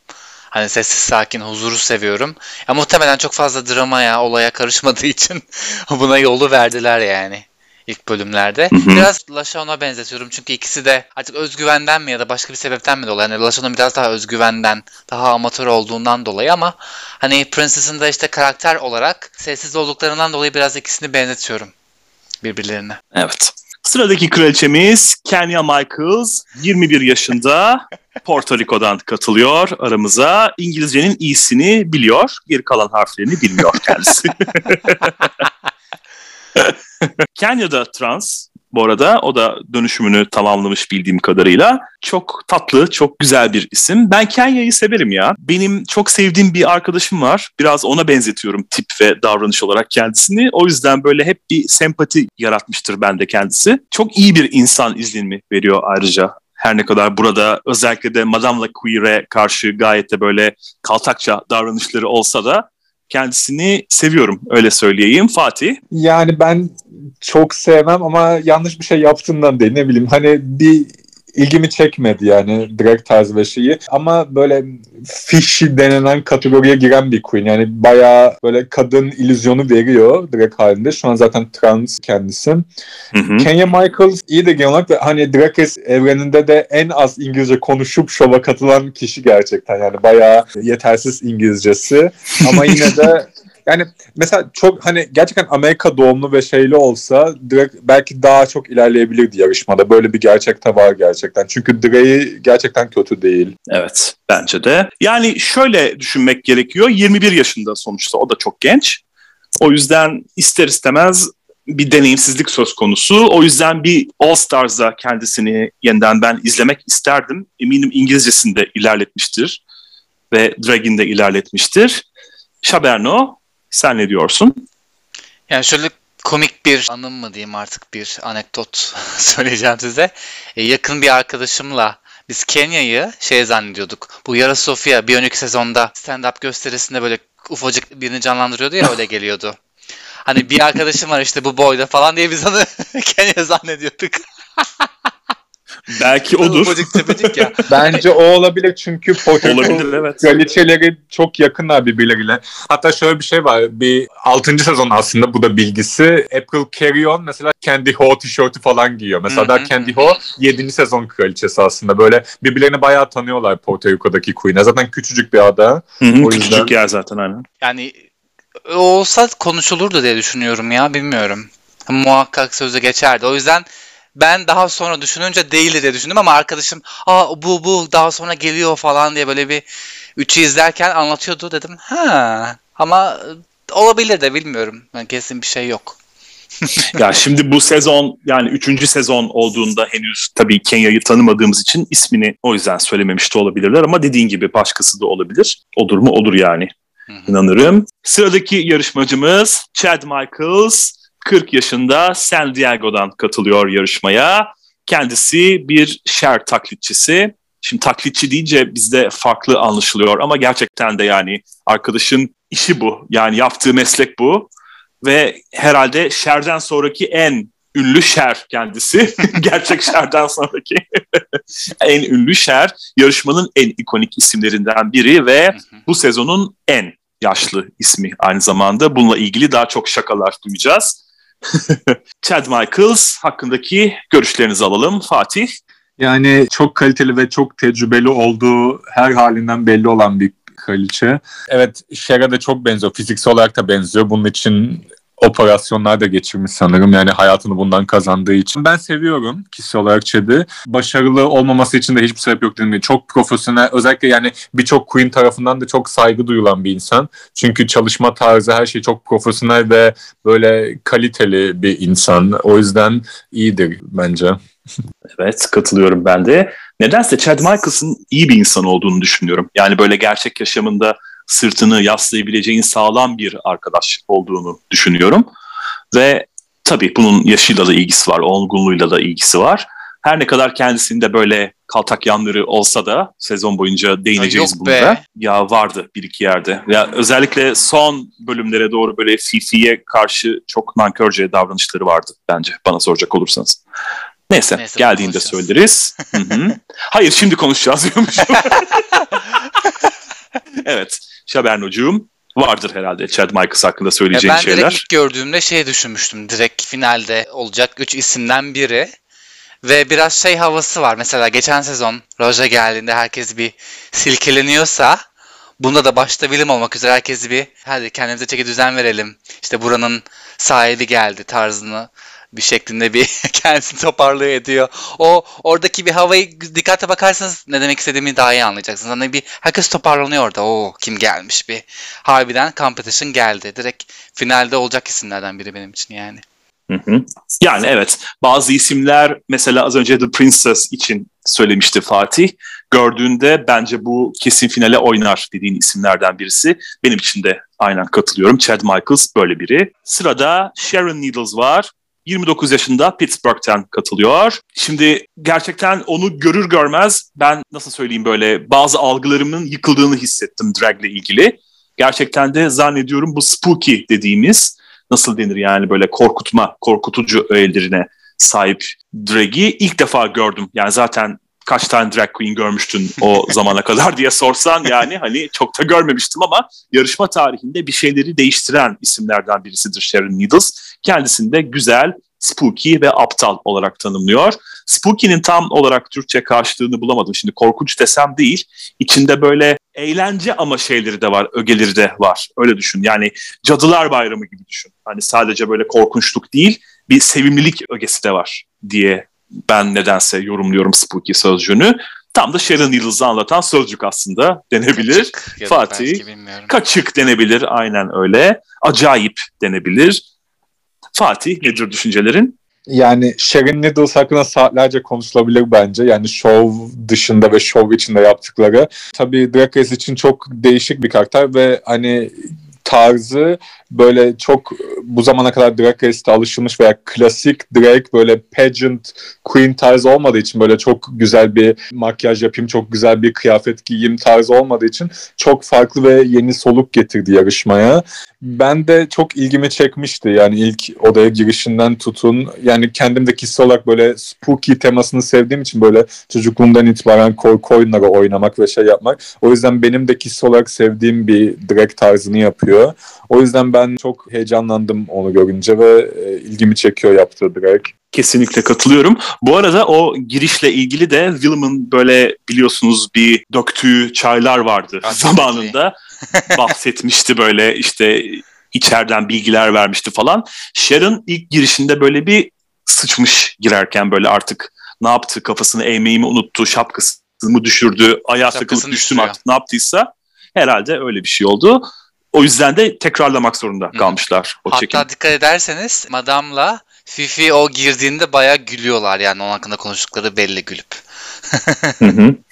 Hani sessiz sakin huzuru seviyorum. Ya muhtemelen çok fazla dramaya, olaya karışmadığı için buna yolu verdiler yani ilk bölümlerde. Hı hı. Biraz Lashawn'a benzetiyorum çünkü ikisi de artık özgüvenden mi ya da başka bir sebepten mi dolayı. Yani Lashawn'un biraz daha özgüvenden, daha amatör olduğundan dolayı ama hani Princess'ın da işte karakter olarak sessiz olduklarından dolayı biraz ikisini benzetiyorum birbirlerine. Evet. Sıradaki kraliçemiz Kenya Michaels 21 yaşında Porto Rico'dan katılıyor aramıza. İngilizcenin iyisini biliyor, geri kalan harflerini bilmiyor kendisi. Kenya'da trans bu arada. O da dönüşümünü tamamlamış bildiğim kadarıyla. Çok tatlı, çok güzel bir isim. Ben Kenya'yı severim ya. Benim çok sevdiğim bir arkadaşım var. Biraz ona benzetiyorum tip ve davranış olarak kendisini. O yüzden böyle hep bir sempati yaratmıştır bende kendisi. Çok iyi bir insan izlenimi veriyor ayrıca her ne kadar burada özellikle de Madame Queer'e karşı gayet de böyle kaltakça davranışları olsa da kendisini seviyorum öyle söyleyeyim. Fatih? Yani ben çok sevmem ama yanlış bir şey yaptığından değil ne bileyim hani bir ilgimi çekmedi yani direkt tarz ve şeyi. Ama böyle fishy denilen kategoriye giren bir queen. Yani bayağı böyle kadın illüzyonu veriyor direkt halinde. Şu an zaten trans kendisi. Hı hı. Kenya Michaels iyi de genel olarak da hani Drag evreninde de en az İngilizce konuşup şova katılan kişi gerçekten. Yani bayağı yetersiz İngilizcesi. Ama yine de yani mesela çok hani gerçekten Amerika doğumlu ve şeyli olsa direkt belki daha çok ilerleyebilirdi yarışmada. Böyle bir gerçekte var gerçekten. Çünkü Dre'yi gerçekten kötü değil. Evet bence de. Yani şöyle düşünmek gerekiyor. 21 yaşında sonuçta o da çok genç. O yüzden ister istemez bir deneyimsizlik söz konusu. O yüzden bir All Stars'da kendisini yeniden ben izlemek isterdim. Eminim İngilizcesinde ilerletmiştir ve Dragon'da ilerletmiştir. Chaberno sen ne diyorsun? Yani şöyle komik bir anım mı diyeyim artık bir anekdot söyleyeceğim size. E, yakın bir arkadaşımla biz Kenya'yı şey zannediyorduk. Bu Yara Sofia bir önceki sezonda stand-up gösterisinde böyle ufacık birini canlandırıyordu ya öyle geliyordu. Hani bir arkadaşım var işte bu boyda falan diye biz onu Kenya zannediyorduk. Belki odur. Ufacık tepecik ya. Bence o olabilir çünkü olabilir, evet. kraliçeleri çok yakınlar birbirleriyle. Hatta şöyle bir şey var. Bir 6. sezon aslında bu da bilgisi. April Carrion mesela Candy Ho tişörtü falan giyiyor. Mesela da Candy Ho 7. sezon kraliçesi aslında. Böyle birbirlerini bayağı tanıyorlar Porto Rico'daki Queen'e. Zaten küçücük bir ada. Hı hı, o yüzden... Küçücük yer zaten aynen. Yani olsa konuşulurdu diye düşünüyorum ya bilmiyorum. Muhakkak sözü geçerdi. O yüzden ben daha sonra düşününce değildi diye düşündüm ama arkadaşım aa bu bu daha sonra geliyor falan diye böyle bir üçü izlerken anlatıyordu dedim. Ha ama olabilir de bilmiyorum. Yani kesin bir şey yok. ya şimdi bu sezon yani üçüncü sezon olduğunda henüz tabii Kenya'yı tanımadığımız için ismini o yüzden söylememiş de olabilirler ama dediğin gibi başkası da olabilir. Olur mu? Olur yani. İnanırım. Sıradaki yarışmacımız Chad Michaels. 40 yaşında San Diego'dan katılıyor yarışmaya. Kendisi bir Cher taklitçisi. Şimdi taklitçi deyince bizde farklı anlaşılıyor ama gerçekten de yani arkadaşın işi bu. Yani yaptığı meslek bu ve herhalde Cher'den sonraki en ünlü Cher kendisi. Gerçek Cher'den sonraki en ünlü Cher. Yarışmanın en ikonik isimlerinden biri ve bu sezonun en yaşlı ismi aynı zamanda. Bununla ilgili daha çok şakalar duyacağız. Chad Michaels hakkındaki görüşlerinizi alalım. Fatih? Yani çok kaliteli ve çok tecrübeli olduğu her halinden belli olan bir kraliçe. Evet Cher'e de çok benziyor. Fiziksel olarak da benziyor. Bunun için operasyonlar da geçirmiş sanırım. Yani hayatını bundan kazandığı için. Ben seviyorum kişisel olarak Chad'i. Başarılı olmaması için de hiçbir sebep yok dedim. Çok profesyonel. Özellikle yani birçok Queen tarafından da çok saygı duyulan bir insan. Çünkü çalışma tarzı her şey çok profesyonel ve böyle kaliteli bir insan. O yüzden iyidir bence. evet katılıyorum ben de. Nedense Chad Michaels'ın iyi bir insan olduğunu düşünüyorum. Yani böyle gerçek yaşamında sırtını yaslayabileceğin sağlam bir arkadaş olduğunu düşünüyorum. Ve tabii bunun yaşıyla da ilgisi var, olgunluğuyla da ilgisi var. Her ne kadar kendisinde böyle kaltak yanları olsa da sezon boyunca değineceğiz buna da. Ya vardı bir iki yerde. Ya özellikle son bölümlere doğru böyle Fifi'ye karşı çok nankörce davranışları vardı bence bana soracak olursanız. Neyse, Neyse geldiğinde söyleriz. Hayır şimdi konuşacağız diyormuşum. evet. Şabernocuğum vardır herhalde Chad Michaels hakkında söyleyeceğin ben şeyler. Ben direkt ilk gördüğümde şey düşünmüştüm. Direkt finalde olacak üç isimden biri. Ve biraz şey havası var. Mesela geçen sezon Roja geldiğinde herkes bir silkeleniyorsa bunda da başta bilim olmak üzere herkes bir hadi kendimize çeki düzen verelim. İşte buranın sahibi geldi tarzını bir şeklinde bir kendisini toparlıyor ediyor. O oradaki bir havayı dikkate bakarsanız ne demek istediğimi daha iyi anlayacaksınız. Hani bir herkes toparlanıyor orada. Oo kim gelmiş bir. Harbiden competition geldi. Direkt finalde olacak isimlerden biri benim için yani. Hı hı. Yani evet bazı isimler mesela az önce The Princess için söylemişti Fatih. Gördüğünde bence bu kesin finale oynar dediğin isimlerden birisi. Benim için de aynen katılıyorum. Chad Michaels böyle biri. Sırada Sharon Needles var. 29 yaşında Pittsburgh'ten katılıyor. Şimdi gerçekten onu görür görmez ben nasıl söyleyeyim böyle bazı algılarımın yıkıldığını hissettim drag ile ilgili. Gerçekten de zannediyorum bu spooky dediğimiz nasıl denir yani böyle korkutma, korkutucu öğelerine sahip drag'i ilk defa gördüm. Yani zaten kaç tane drag queen görmüştün o zamana kadar diye sorsan yani hani çok da görmemiştim ama yarışma tarihinde bir şeyleri değiştiren isimlerden birisidir Sharon Needles. Kendisini de güzel, spooky ve aptal olarak tanımlıyor. Spooky'nin tam olarak Türkçe karşılığını bulamadım. Şimdi korkunç desem değil. İçinde böyle eğlence ama şeyleri de var, ögeleri de var. Öyle düşün. Yani Cadılar Bayramı gibi düşün. Hani sadece böyle korkunçluk değil, bir sevimlilik ögesi de var diye ben nedense yorumluyorum spooky sözcüğünü. Tam da Sharon Needles'ı anlatan sözcük aslında denebilir. Kaçık, Fatih. Kaçık denebilir aynen öyle. Acayip denebilir. Fatih nedir düşüncelerin? Yani Sharon Needles hakkında saatlerce konuşulabilir bence. Yani show dışında ve show içinde yaptıkları. Tabii Drag Race için çok değişik bir karakter ve hani tarzı böyle çok bu zamana kadar drag race'te alışılmış veya klasik drag böyle pageant queen tarzı olmadığı için böyle çok güzel bir makyaj yapayım, çok güzel bir kıyafet giyeyim tarzı olmadığı için çok farklı ve yeni soluk getirdi yarışmaya. Ben de çok ilgimi çekmişti yani ilk odaya girişinden tutun. Yani kendim de kişisel olarak böyle spooky temasını sevdiğim için böyle çocukluğumdan itibaren korku oyunları oynamak ve şey yapmak. O yüzden benim de kişisel olarak sevdiğim bir drag tarzını yapıyor. O yüzden ben çok heyecanlandım onu görünce ve e, ilgimi çekiyor yaptığı drag. Kesinlikle katılıyorum. Bu arada o girişle ilgili de Willem'ın böyle biliyorsunuz bir döktüğü çaylar vardı zamanında. Bahsetmişti böyle işte içeriden bilgiler vermişti falan. Sharon ilk girişinde böyle bir sıçmış girerken böyle artık ne yaptı kafasını eğmeyi mi unuttu şapkasını düşürdü ayağa takılıp düştü mü artık ne yaptıysa herhalde öyle bir şey oldu. O yüzden de tekrarlamak zorunda kalmışlar o Hatta çekim. Hatta dikkat ederseniz Madam'la Fifi o girdiğinde bayağı gülüyorlar yani onun hakkında konuştukları belli gülüp.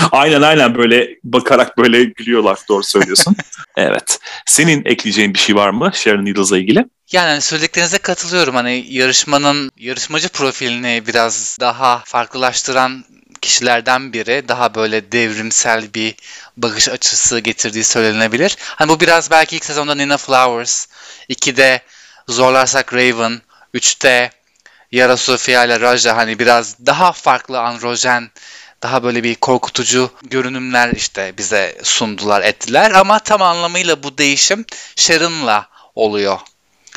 aynen aynen böyle bakarak böyle gülüyorlar doğru söylüyorsun. evet. Senin ekleyeceğin bir şey var mı Sharon Needles'la ilgili? Yani hani söylediklerinize katılıyorum. Hani yarışmanın yarışmacı profilini biraz daha farklılaştıran kişilerden biri daha böyle devrimsel bir bakış açısı getirdiği söylenebilir. Hani bu biraz belki ilk sezonda Nina Flowers, 2'de zorlarsak Raven, 3'te Yara Sofia ile Raja hani biraz daha farklı androjen daha böyle bir korkutucu görünümler işte bize sundular ettiler ama tam anlamıyla bu değişim Sharon'la oluyor.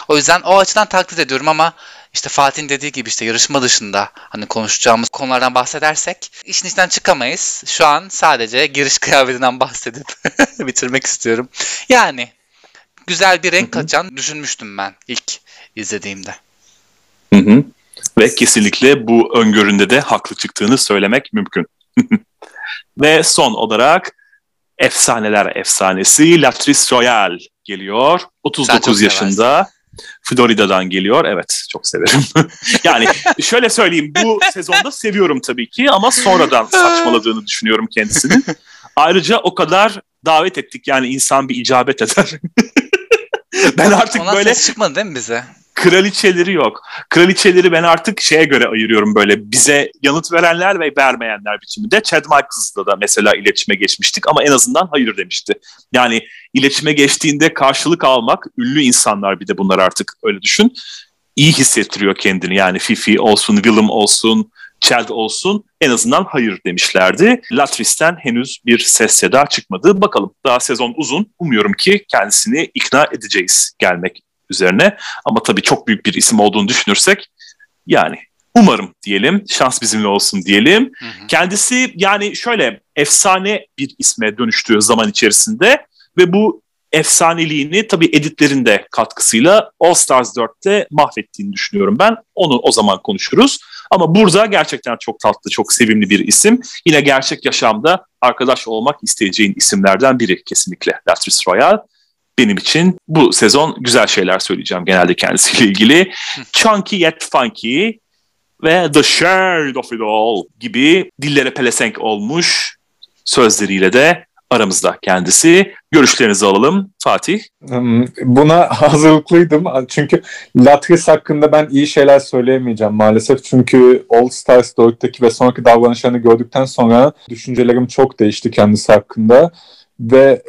O yüzden o açıdan taklit ediyorum ama işte Fatih'in dediği gibi işte yarışma dışında hani konuşacağımız konulardan bahsedersek işin içinden çıkamayız. Şu an sadece giriş kıyafetinden bahsedip bitirmek istiyorum. Yani güzel bir renk katacağını düşünmüştüm ben ilk izlediğimde. Hı hı. Ve kesinlikle bu öngöründe de haklı çıktığını söylemek mümkün. Ve son olarak efsaneler efsanesi Latrice Royale geliyor. 39 yaşında. Florida'dan geliyor. Evet çok severim. yani şöyle söyleyeyim bu sezonda seviyorum tabii ki ama sonradan saçmaladığını düşünüyorum kendisinin. Ayrıca o kadar davet ettik yani insan bir icabet eder. ben artık Ondan böyle... çıkmadı değil mi bize? Kraliçeleri yok. Kraliçeleri ben artık şeye göre ayırıyorum böyle bize yanıt verenler ve vermeyenler biçiminde. Chad Michaels'la da mesela iletişime geçmiştik ama en azından hayır demişti. Yani iletişime geçtiğinde karşılık almak, ünlü insanlar bir de bunlar artık öyle düşün. iyi hissettiriyor kendini yani Fifi olsun, Willem olsun, Chad olsun en azından hayır demişlerdi. Latris'ten henüz bir ses seda çıkmadı. Bakalım daha sezon uzun. Umuyorum ki kendisini ikna edeceğiz gelmek üzerine. Ama tabii çok büyük bir isim olduğunu düşünürsek yani umarım diyelim. Şans bizimle olsun diyelim. Hı hı. Kendisi yani şöyle efsane bir isme dönüştüğü zaman içerisinde ve bu efsaneliğini tabii editlerinde katkısıyla All Stars 4'te mahvettiğini düşünüyorum ben. Onu o zaman konuşuruz. Ama burada gerçekten çok tatlı, çok sevimli bir isim. Yine gerçek yaşamda arkadaş olmak isteyeceğin isimlerden biri kesinlikle Latrice Royale benim için bu sezon güzel şeyler söyleyeceğim genelde kendisiyle ilgili. Chunky yet funky ve The Shade of It All gibi dillere pelesenk olmuş sözleriyle de aramızda kendisi. Görüşlerinizi alalım Fatih. Hmm, buna hazırlıklıydım çünkü Latris hakkında ben iyi şeyler söyleyemeyeceğim maalesef. Çünkü All Stars 4'teki ve sonraki davranışlarını gördükten sonra düşüncelerim çok değişti kendisi hakkında. Ve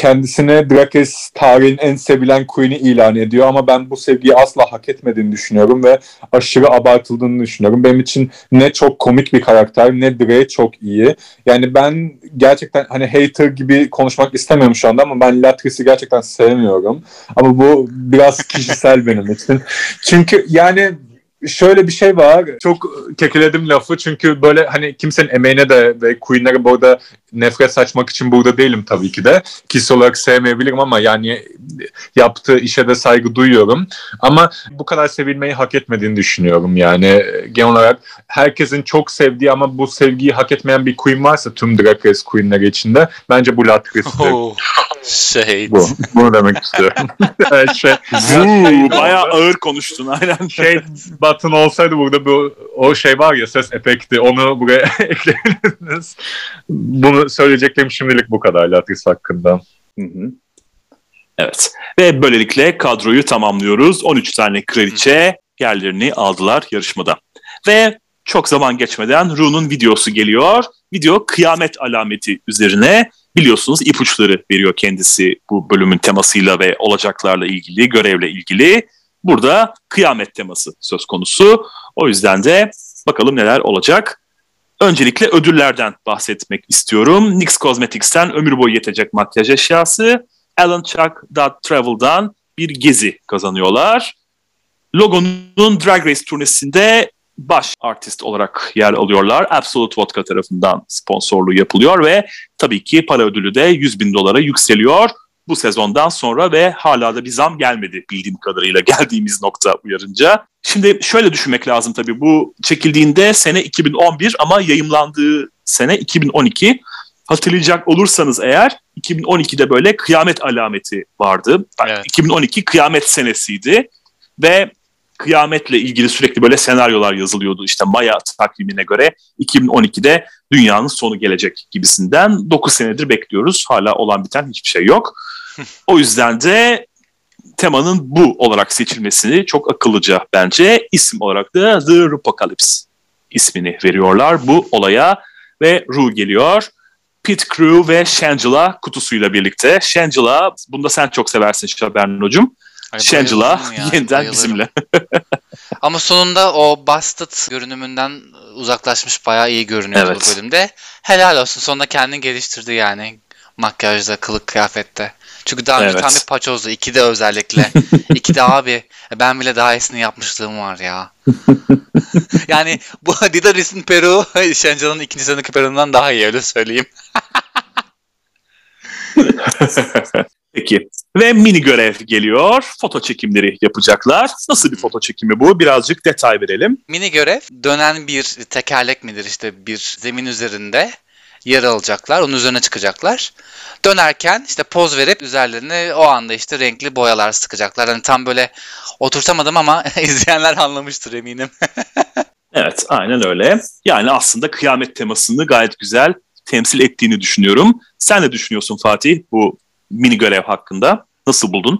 kendisine Drag tarihin en sevilen queen'i ilan ediyor ama ben bu sevgiyi asla hak etmediğini düşünüyorum ve aşırı abartıldığını düşünüyorum. Benim için ne çok komik bir karakter ne Drake çok iyi. Yani ben gerçekten hani hater gibi konuşmak istemiyorum şu anda ama ben Latris'i gerçekten sevmiyorum. Ama bu biraz kişisel benim için. Çünkü yani şöyle bir şey var. Çok kekeledim lafı çünkü böyle hani kimsenin emeğine de ve Queen'lere burada nefret saçmak için burada değilim tabii ki de. Kişi olarak sevmeyebilirim ama yani yaptığı işe de saygı duyuyorum. Ama bu kadar sevilmeyi hak etmediğini düşünüyorum yani genel olarak. Herkesin çok sevdiği ama bu sevgiyi hak etmeyen bir Queen varsa tüm Drag Race Queen'leri içinde bence bu Latrice'dir. Şey. Bu, bunu demek istiyorum. şey, şey, bayağı ağır konuştun aynen. Şey button olsaydı burada bu o şey var ya ses efekti onu buraya ekleyebilirsiniz. Bunu söyleyeceklerim şimdilik bu kadar Latris hakkında. Hı hı. Evet. Ve böylelikle kadroyu tamamlıyoruz. 13 tane kraliçe yerlerini aldılar yarışmada. Ve çok zaman geçmeden Ru'nun videosu geliyor. Video kıyamet alameti üzerine biliyorsunuz ipuçları veriyor kendisi bu bölümün temasıyla ve olacaklarla ilgili, görevle ilgili. Burada kıyamet teması söz konusu. O yüzden de bakalım neler olacak. Öncelikle ödüllerden bahsetmek istiyorum. NYX Cosmetics'ten ömür boyu yetecek makyaj eşyası. Alan Chuck Travel'dan bir gezi kazanıyorlar. Logo'nun Drag Race turnesinde baş artist olarak yer alıyorlar. Absolute Vodka tarafından sponsorluğu yapılıyor ve tabii ki para ödülü de 100 bin dolara yükseliyor bu sezondan sonra ve hala da bir zam gelmedi bildiğim kadarıyla geldiğimiz nokta uyarınca. Şimdi şöyle düşünmek lazım tabii bu çekildiğinde sene 2011 ama yayımlandığı sene 2012. Hatırlayacak olursanız eğer 2012'de böyle kıyamet alameti vardı. Evet. 2012 kıyamet senesiydi ve kıyametle ilgili sürekli böyle senaryolar yazılıyordu. İşte Maya takvimine göre 2012'de dünyanın sonu gelecek gibisinden 9 senedir bekliyoruz. Hala olan biten hiçbir şey yok. o yüzden de temanın bu olarak seçilmesini çok akıllıca bence isim olarak da The Rupocalypse ismini veriyorlar bu olaya ve Ru geliyor. Pit Crew ve Shangela kutusuyla birlikte. Shangela, bunda sen çok seversin Şaberno'cum. Shangela yeniden bayılırım. bizimle. Ama sonunda o Busted görünümünden uzaklaşmış bayağı iyi görünüyor evet. bu bölümde. Helal olsun. Sonunda kendini geliştirdi yani makyajda, kılık kıyafette. Çünkü daha önce evet. tam bir paçozdu. de özellikle. de abi ben bile daha iyisini yapmışlığım var ya. yani bu Didaris'in peru Şencan'ın ikinci sezondaki peruğundan daha iyi öyle söyleyeyim. Peki. Ve mini görev geliyor. Foto çekimleri yapacaklar. Nasıl bir foto çekimi bu? Birazcık detay verelim. Mini görev dönen bir tekerlek midir işte bir zemin üzerinde yer alacaklar. Onun üzerine çıkacaklar. Dönerken işte poz verip üzerlerine o anda işte renkli boyalar sıkacaklar. Hani tam böyle oturtamadım ama izleyenler anlamıştır eminim. evet aynen öyle. Yani aslında kıyamet temasını gayet güzel temsil ettiğini düşünüyorum. Sen ne düşünüyorsun Fatih bu mini görev hakkında? Nasıl buldun?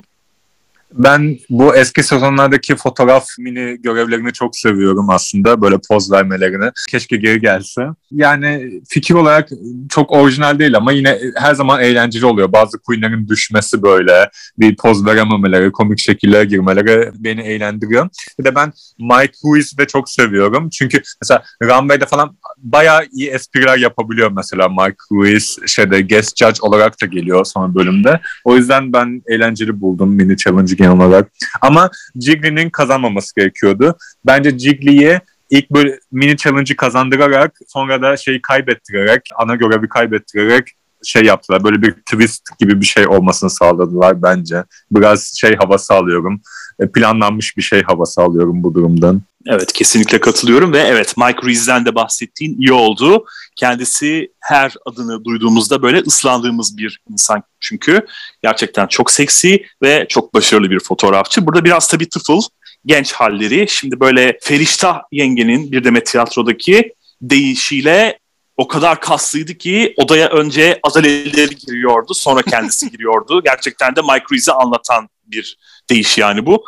Ben bu eski sezonlardaki fotoğraf mini görevlerini çok seviyorum aslında. Böyle poz vermelerini. Keşke geri gelse. Yani fikir olarak çok orijinal değil ama yine her zaman eğlenceli oluyor. Bazı queenlerin düşmesi böyle bir poz verememeleri, komik şekillere girmeleri beni eğlendiriyor. Bir de ben Mike Ruiz'i de çok seviyorum. Çünkü mesela Runway'de falan bayağı iyi espriler yapabiliyor mesela Mike Ruiz şeyde guest judge olarak da geliyor son bölümde. O yüzden ben eğlenceli buldum mini challenge genel olarak. Ama Jiggly'nin kazanmaması gerekiyordu. Bence Jiggly'ye ilk böyle mini challenge'ı kazandırarak sonra da şeyi kaybettirerek ana görevi kaybettirerek şey yaptılar. Böyle bir twist gibi bir şey olmasını sağladılar bence. Biraz şey havası alıyorum. E, planlanmış bir şey havası alıyorum bu durumdan. Evet kesinlikle katılıyorum ve evet Mike Reese'den de bahsettiğin iyi oldu. Kendisi her adını duyduğumuzda böyle ıslandığımız bir insan çünkü. Gerçekten çok seksi ve çok başarılı bir fotoğrafçı. Burada biraz tabii tıfıl genç halleri. Şimdi böyle Feriştah yengenin bir Demet Tiyatro'daki deyişiyle o kadar kaslıydı ki odaya önce azaleleri giriyordu sonra kendisi giriyordu. Gerçekten de Mike Reese'i anlatan bir deyiş yani bu.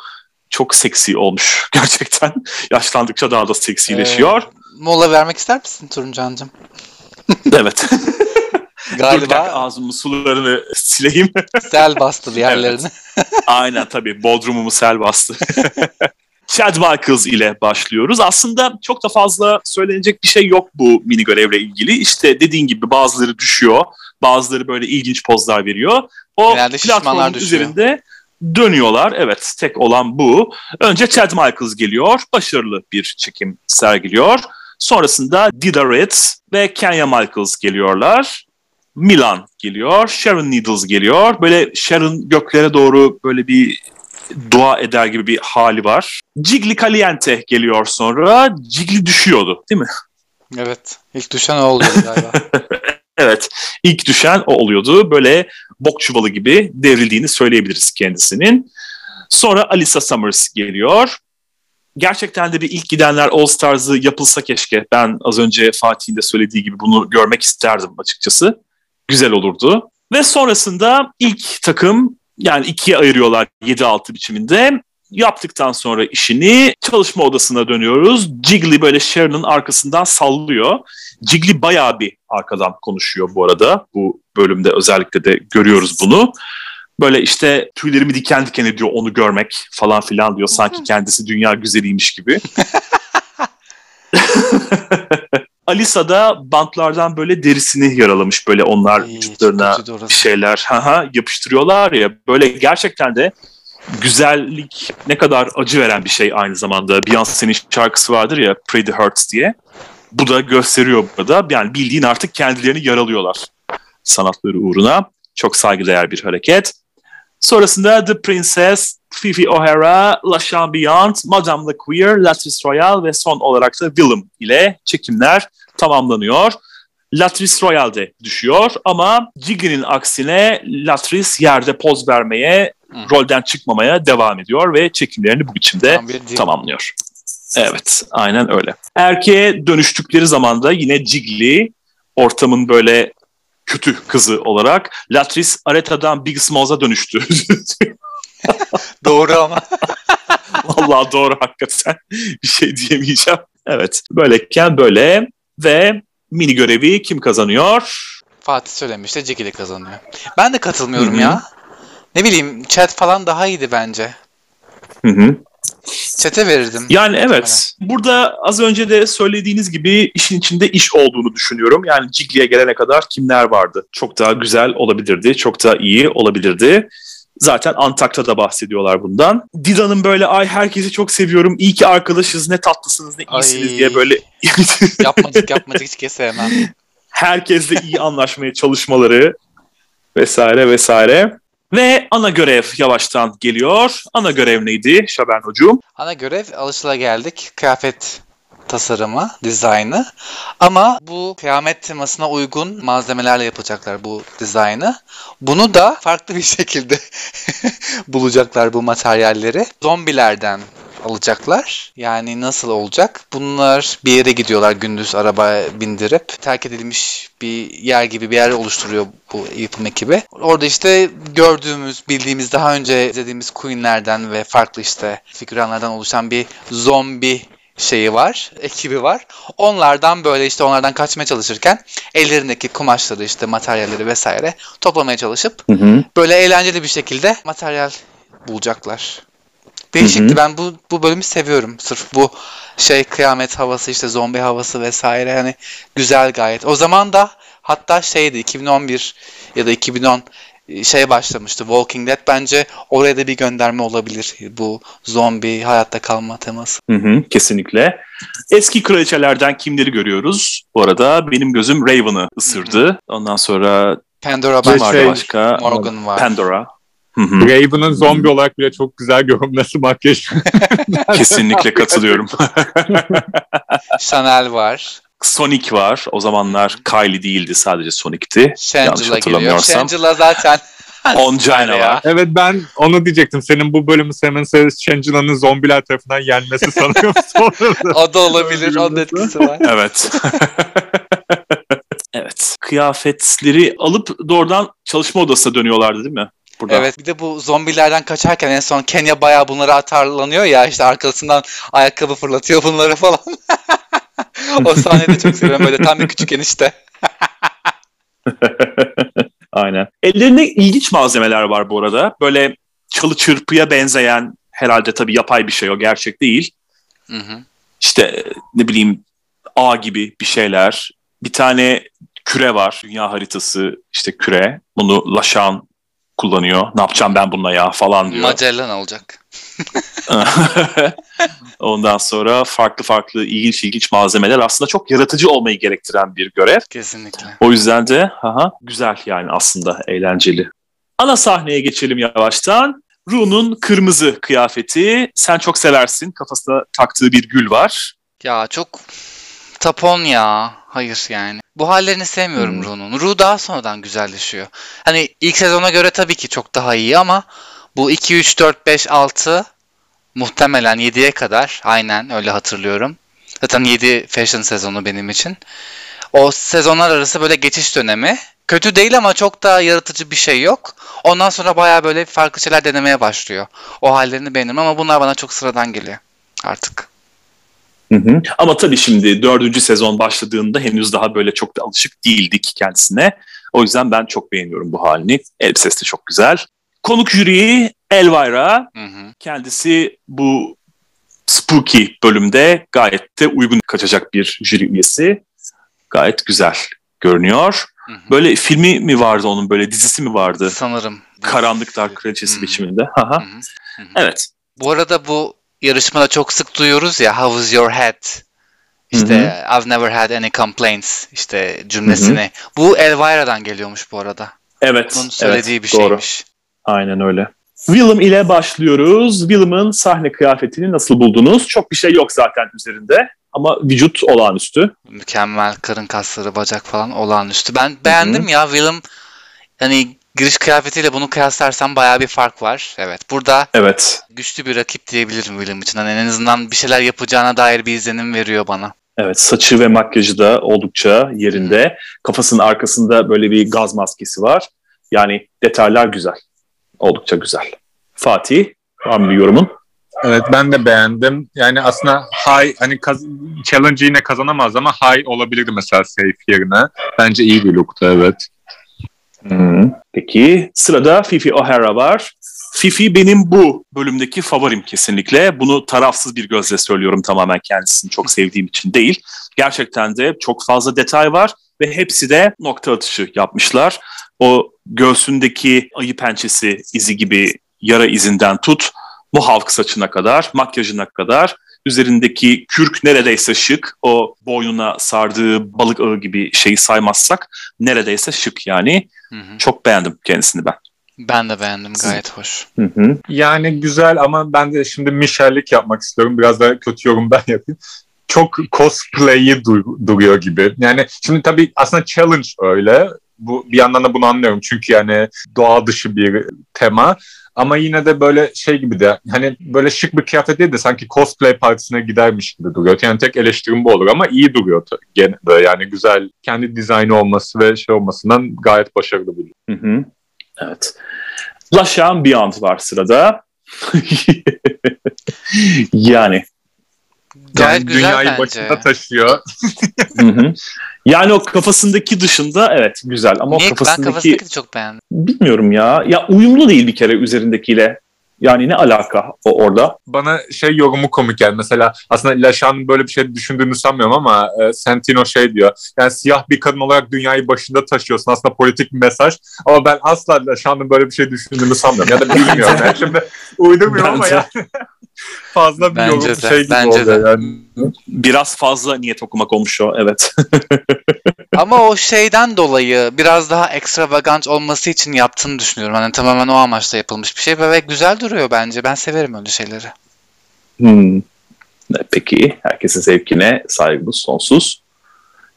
Çok seksi olmuş gerçekten. Yaşlandıkça daha da seksileşiyor. Ee, mola vermek ister misin Turuncancığım? evet. Galiba Dur, ağzımın sularını sileyim. sel bastı bir yerlerini. Evet. Aynen tabii. Bodrumumu sel bastı. Chad Michaels ile başlıyoruz. Aslında çok da fazla söylenecek bir şey yok bu mini görevle ilgili. İşte dediğin gibi bazıları düşüyor, bazıları böyle ilginç pozlar veriyor. O Genelde platformun üzerinde dönüyorlar. Evet, tek olan bu. Önce Chad Michaels geliyor, başarılı bir çekim sergiliyor. Sonrasında Dida Ritz ve Kenya Michaels geliyorlar. Milan geliyor, Sharon Needles geliyor. Böyle Sharon göklere doğru böyle bir dua eder gibi bir hali var. Cigli Caliente geliyor sonra. Cigli düşüyordu değil mi? Evet. İlk düşen o oluyordu galiba. evet. İlk düşen o oluyordu. Böyle bok çuvalı gibi devrildiğini söyleyebiliriz kendisinin. Sonra Alisa Summers geliyor. Gerçekten de bir ilk gidenler All Stars'ı yapılsa keşke. Ben az önce Fatih'in de söylediği gibi bunu görmek isterdim açıkçası. Güzel olurdu. Ve sonrasında ilk takım yani ikiye ayırıyorlar 7-6 biçiminde. Yaptıktan sonra işini çalışma odasına dönüyoruz. Jiggly böyle Sharon'ın arkasından sallıyor. Jiggly bayağı bir arkadan konuşuyor bu arada. Bu bölümde özellikle de görüyoruz bunu. Böyle işte tüylerimi diken diken ediyor onu görmek falan filan diyor. Sanki kendisi dünya güzeliymiş gibi. Alisa da bantlardan böyle derisini yaralamış böyle onlar Ay, vücutlarına bir şeyler haha, yapıştırıyorlar ya böyle gerçekten de güzellik ne kadar acı veren bir şey aynı zamanda. Beyoncé'nin şarkısı vardır ya Pretty Hurts diye. Bu da gösteriyor burada. Yani bildiğin artık kendilerini yaralıyorlar sanatları uğruna. Çok saygıdeğer bir hareket. Sonrasında The Princess, Fifi O'Hara, La Chambiante, Madame the Queer, Latrice Royale ve son olarak da Willem ile çekimler tamamlanıyor. Latrice Royale'de düşüyor ama Jiggly'nin aksine Latrice yerde poz vermeye, Hı. rolden çıkmamaya devam ediyor ve çekimlerini bu biçimde tamamlıyor. Evet, aynen öyle. Erkeğe dönüştükleri zaman da yine Jiggly ortamın böyle kötü kızı olarak Latrice Areta'dan Big Smalls'a dönüştü. doğru ama. Vallahi doğru hakikaten. Bir şey diyemeyeceğim. Evet. Böyleyken böyle ve mini görevi kim kazanıyor? Fatih söylemişti Cigili kazanıyor. Ben de katılmıyorum Hı-hı. ya. Ne bileyim chat falan daha iyiydi bence. Hı hı. Çete verirdim. Yani evet. Burada az önce de söylediğiniz gibi işin içinde iş olduğunu düşünüyorum. Yani Jiggly'e gelene kadar kimler vardı? Çok daha güzel olabilirdi. Çok daha iyi olabilirdi. Zaten Antak'ta da bahsediyorlar bundan. Dida'nın böyle ay herkesi çok seviyorum. İyi ki arkadaşız ne tatlısınız ne iyisiniz ay. diye böyle yapmacık yapmacık hiç sevmem. Herkesle iyi anlaşmaya çalışmaları vesaire vesaire. Ve ana görev yavaştan geliyor. Ana görev neydi Şaben Hocam? Ana görev geldik Kıyafet tasarımı, dizaynı. Ama bu kıyamet temasına uygun malzemelerle yapacaklar bu dizaynı. Bunu da farklı bir şekilde bulacaklar bu materyalleri. Zombilerden alacaklar. Yani nasıl olacak? Bunlar bir yere gidiyorlar gündüz araba bindirip. Terk edilmiş bir yer gibi bir yer oluşturuyor bu yapım ekibi. Orada işte gördüğümüz, bildiğimiz, daha önce izlediğimiz Queen'lerden ve farklı işte figüranlardan oluşan bir zombi şeyi var, ekibi var. Onlardan böyle işte onlardan kaçmaya çalışırken ellerindeki kumaşları işte materyalleri vesaire toplamaya çalışıp hı hı. böyle eğlenceli bir şekilde materyal bulacaklar. Değişikti. Hı hı. Ben bu bu bölümü seviyorum. Sırf bu şey kıyamet havası işte zombi havası vesaire yani güzel gayet. O zaman da hatta şeydi 2011 ya da 2010 e, şey başlamıştı Walking Dead bence oraya da bir gönderme olabilir bu zombi hayatta kalma teması. Hı hı, kesinlikle. Eski kraliçelerden kimleri görüyoruz? Bu arada benim gözüm Raven'ı ısırdı. Hı hı. Ondan sonra Pandora var şey, başka. Morgan var. Pandora. Raven'ın zombi olarak bile çok güzel görünmesi makyaj. Kesinlikle katılıyorum. Chanel var. Sonic var. O zamanlar Kylie değildi sadece Sonic'ti. Shangela geliyor. Shangela zaten Ongina var. Evet ben onu diyecektim. Senin bu bölümü sevmenin sebebi Shangela'nın zombiler tarafından yenmesi sanıyorum. o da olabilir. Onun etkisi var. Evet. evet. Kıyafetleri alıp doğrudan çalışma odasına dönüyorlardı değil mi? Burada. Evet bir de bu zombilerden kaçarken en son Kenya bayağı bunları atarlanıyor ya işte arkasından ayakkabı fırlatıyor bunları falan. o sahneyi çok seviyorum böyle tam bir küçük enişte. Aynen. Ellerinde ilginç malzemeler var bu arada. Böyle çalı çırpıya benzeyen herhalde tabii yapay bir şey o gerçek değil. Hı hı. İşte ne bileyim ağ gibi bir şeyler. Bir tane küre var. Dünya haritası işte küre. Bunu Laşan kullanıyor. Ne yapacağım ben bununla ya falan diyor. Magellan olacak. Ondan sonra farklı farklı ilginç ilginç malzemeler aslında çok yaratıcı olmayı gerektiren bir görev. Kesinlikle. O yüzden de aha, güzel yani aslında eğlenceli. Ana sahneye geçelim yavaştan. Ru'nun kırmızı kıyafeti. Sen çok seversin. Kafasına taktığı bir gül var. Ya çok tapon ya. Hayır yani. Bu hallerini sevmiyorum hmm. Ru'nun. Ru daha sonradan güzelleşiyor. Hani ilk sezona göre tabii ki çok daha iyi ama bu 2, 3, 4, 5, 6 muhtemelen 7'ye kadar aynen öyle hatırlıyorum. Zaten 7 fashion sezonu benim için. O sezonlar arası böyle geçiş dönemi. Kötü değil ama çok da yaratıcı bir şey yok. Ondan sonra baya böyle farklı şeyler denemeye başlıyor. O hallerini beğenirim ama bunlar bana çok sıradan geliyor artık. Hı hı. Ama tabii şimdi dördüncü sezon başladığında henüz daha böyle çok da alışık değildik kendisine. O yüzden ben çok beğeniyorum bu halini. Elbisesi de çok güzel. Konuk jüriyi Elvira. Hı hı. Kendisi bu Spooky bölümde gayet de uygun kaçacak bir jüri üyesi. Gayet güzel görünüyor. Hı hı. Böyle filmi mi vardı onun böyle dizisi mi vardı? Sanırım. Karanlık Dark Kraliçesi biçiminde. Hı hı. Hı hı. Evet. Bu arada bu yarışmada çok sık duyuyoruz ya how was your head? İşte Hı-hı. I've never had any complaints işte cümlesini. Hı-hı. Bu Elvira'dan geliyormuş bu arada. Evet. Onun söylediği evet, bir doğru. şeymiş. Aynen öyle. Willem ile başlıyoruz. Willem'ın sahne kıyafetini nasıl buldunuz? Çok bir şey yok zaten üzerinde ama vücut olağanüstü. Mükemmel karın kasları, bacak falan olağanüstü. Ben beğendim Hı-hı. ya Willem. Hani giriş kıyafetiyle bunu kıyaslarsam bayağı bir fark var. Evet. Burada evet. güçlü bir rakip diyebilirim William için. Hani en azından bir şeyler yapacağına dair bir izlenim veriyor bana. Evet saçı ve makyajı da oldukça yerinde. Kafasının arkasında böyle bir gaz maskesi var. Yani detaylar güzel. Oldukça güzel. Fatih, var mı bir yorumun? Evet ben de beğendim. Yani aslında high hani kaz- challenge yine kazanamaz ama high olabilirdi mesela safe yerine. Bence iyi bir looktu evet. Peki sırada Fifi O'Hara var. Fifi benim bu bölümdeki favorim kesinlikle. Bunu tarafsız bir gözle söylüyorum tamamen kendisini çok sevdiğim için değil. Gerçekten de çok fazla detay var ve hepsi de nokta atışı yapmışlar. O göğsündeki ayı pençesi izi gibi yara izinden tut, bu saçına kadar, makyajına kadar, üzerindeki kürk neredeyse şık. O boynuna sardığı balık ağı gibi şeyi saymazsak neredeyse şık yani. Hı hı. Çok beğendim kendisini ben. Ben de beğendim gayet hoş. Hı hı. Yani güzel ama ben de şimdi Michel'lik yapmak istiyorum. Biraz da kötü yorum ben yapayım. Çok cosplay'i dur- duruyor gibi. Yani şimdi tabii aslında challenge öyle. Bu bir yandan da bunu anlıyorum. Çünkü yani doğa dışı bir tema. Ama yine de böyle şey gibi de hani böyle şık bir kıyafet değil de sanki cosplay partisine gidermiş gibi duruyor. Yani tek eleştirim bu olur ama iyi duruyor gene de yani güzel kendi dizaynı olması ve şey olmasından gayet başarılı buluyorum. Hı hı. Evet. Lashan Beyond var sırada. yani. Gayet güzel dünyayı bence. başında taşıyor. hı hı. Yani o kafasındaki dışında evet güzel ama Niye? o kafasındaki... Ben kafasındaki de çok beğendim. Bilmiyorum ya. Ya uyumlu değil bir kere üzerindekiyle. Yani ne alaka o orada? Bana şey yorumu komik yani mesela aslında Laşan'ın böyle bir şey düşündüğünü sanmıyorum ama e, Santino şey diyor. Yani siyah bir kadın olarak dünyayı başında taşıyorsun aslında politik bir mesaj ama ben asla Laşan'ın böyle bir şey düşündüğünü sanmıyorum ya da bilmiyorum. yani şimdi uydurmuyorum ama ya. fazla bir Bence yorum de, şey gibi bence oluyor de. yani. Biraz fazla niyet okumak olmuş o evet. Ama o şeyden dolayı biraz daha ekstravagant olması için yaptığını düşünüyorum. Hani tamamen o amaçla yapılmış bir şey ve güzel duruyor bence. Ben severim öyle şeyleri. Hmm. Peki herkesin zevkine saygımız sonsuz.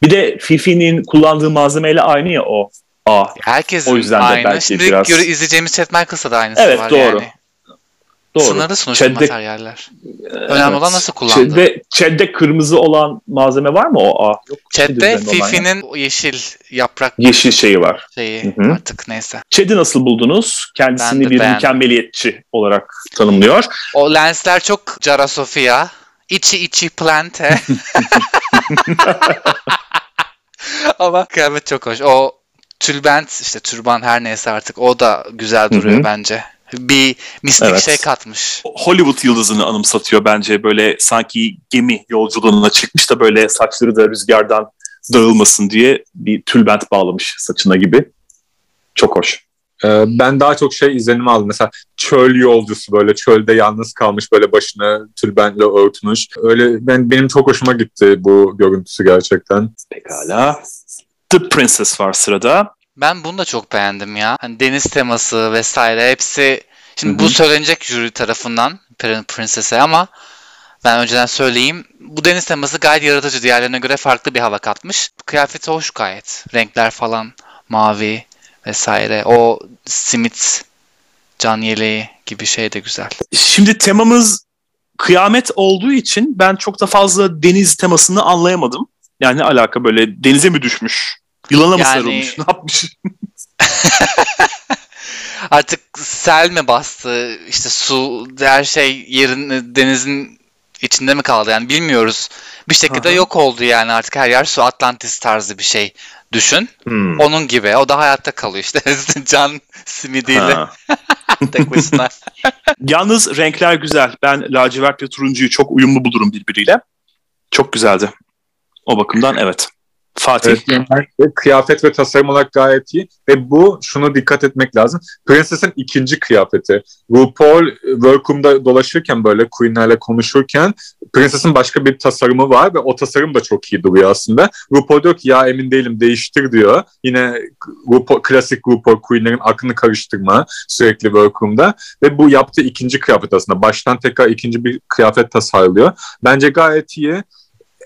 Bir de Fifi'nin kullandığı malzemeyle aynı ya o. A. Herkesin O yüzden de aynı. belki Şimdi biraz- göre izleyeceğimiz Chet Michaels'a da aynısı Evet, var doğru. yani. Doğru. Sınırlı sonuçta Çedde- materyaller. Önemli olan nasıl kullandığı. Çedde, çedde kırmızı olan malzeme var mı o A? Yok. Olan ya. Fifi'nin o yeşil yaprak Yeşil şeyi var. şeyi Hı hı. artık neyse. Çed'i nasıl buldunuz? Kendisini Ben bir beğendim. mükemmeliyetçi olarak tanımlıyor. O lensler çok Cara Sofia. İçi içi plante. Ama kıyafet çok hoş. O tülbent işte türban her neyse artık o da güzel duruyor Hı hı. bence. Bir mistik Evet. şey katmış. Hollywood yıldızını anımsatıyor bence. Böyle sanki gemi yolculuğuna çıkmış da böyle saçları da rüzgardan dağılmasın diye bir tülbent bağlamış saçına gibi. Çok hoş. Ee, ben daha çok şey izlenimi aldım. Mesela çöl yolcusu böyle çölde yalnız kalmış böyle başını tülbentle örtmüş. Öyle ben benim çok hoşuma gitti bu görüntüsü gerçekten. Pekala. The Princess var sırada. Ben bunu da çok beğendim ya. Hani deniz teması vesaire hepsi şimdi Hı bu söylenecek jüri tarafından Princess'e ama ben önceden söyleyeyim. Bu deniz teması gayet yaratıcı. Diğerlerine göre farklı bir hava katmış. Kıyafeti hoş gayet. Renkler falan mavi vesaire. O simit can yeleği gibi şey de güzel. Şimdi temamız kıyamet olduğu için ben çok da fazla deniz temasını anlayamadım. Yani ne alaka böyle denize mi düşmüş? Yılana mı Yani- sarılmış? Ne yapmış? Artık sel mi bastı? İşte su her şey yerin denizin içinde mi kaldı? Yani bilmiyoruz. Bir şekilde Aha. yok oldu yani artık her yer su Atlantis tarzı bir şey düşün. Hmm. Onun gibi. O da hayatta kalıyor işte. Can simidiyle tek başına. Yalnız renkler güzel. Ben lacivert ve turuncuyu çok uyumlu bulurum birbiriyle. Çok güzeldi. O bakımdan evet. Fatih. Evet, kıyafet ve tasarım olarak gayet iyi. Ve bu şunu dikkat etmek lazım. Princess'in ikinci kıyafeti. RuPaul workroom'da dolaşırken böyle Queen'lerle konuşurken Princess'in başka bir tasarımı var ve o tasarım da çok iyi duruyor aslında. RuPaul diyor ki ya emin değilim değiştir diyor. Yine RuPaul, klasik RuPaul Queen'lerin aklını karıştırma sürekli workroom'da. Ve bu yaptığı ikinci kıyafet aslında. Baştan tekrar ikinci bir kıyafet tasarlıyor. Bence gayet iyi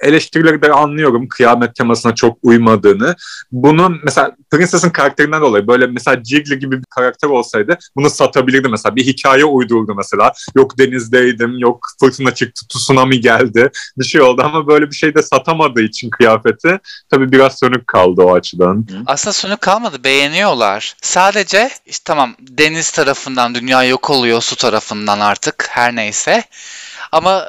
eleştirileri de anlıyorum kıyamet temasına çok uymadığını. Bunun mesela Princess'ın karakterinden dolayı böyle mesela Jiggly gibi bir karakter olsaydı bunu satabilirdi mesela. Bir hikaye uydurdu mesela. Yok denizdeydim, yok fırtına çıktı, tsunami geldi. Bir şey oldu ama böyle bir şey de satamadığı için kıyafeti tabii biraz sönük kaldı o açıdan. Aslında sönük kalmadı. Beğeniyorlar. Sadece işte tamam deniz tarafından dünya yok oluyor su tarafından artık her neyse. Ama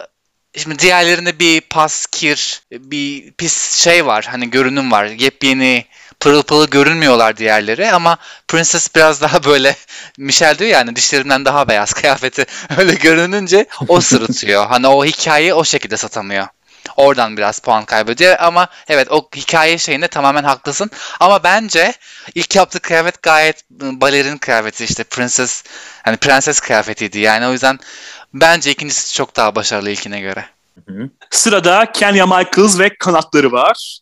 Şimdi diğerlerinde bir pas, kir, bir pis şey var. Hani görünüm var. Yepyeni pırıl pırıl görünmüyorlar diğerleri ama Princess biraz daha böyle Michelle diyor yani dişlerinden daha beyaz kıyafeti öyle görününce o sırıtıyor. hani o hikayeyi o şekilde satamıyor. Oradan biraz puan kaybediyor ama evet o hikaye şeyinde tamamen haklısın. Ama bence ilk yaptığı kıyafet gayet balerin kıyafeti işte Princess hani prenses kıyafetiydi. Yani o yüzden bence ikincisi çok daha başarılı ilkine göre. Sırada Kenya Michaels ve kanatları var.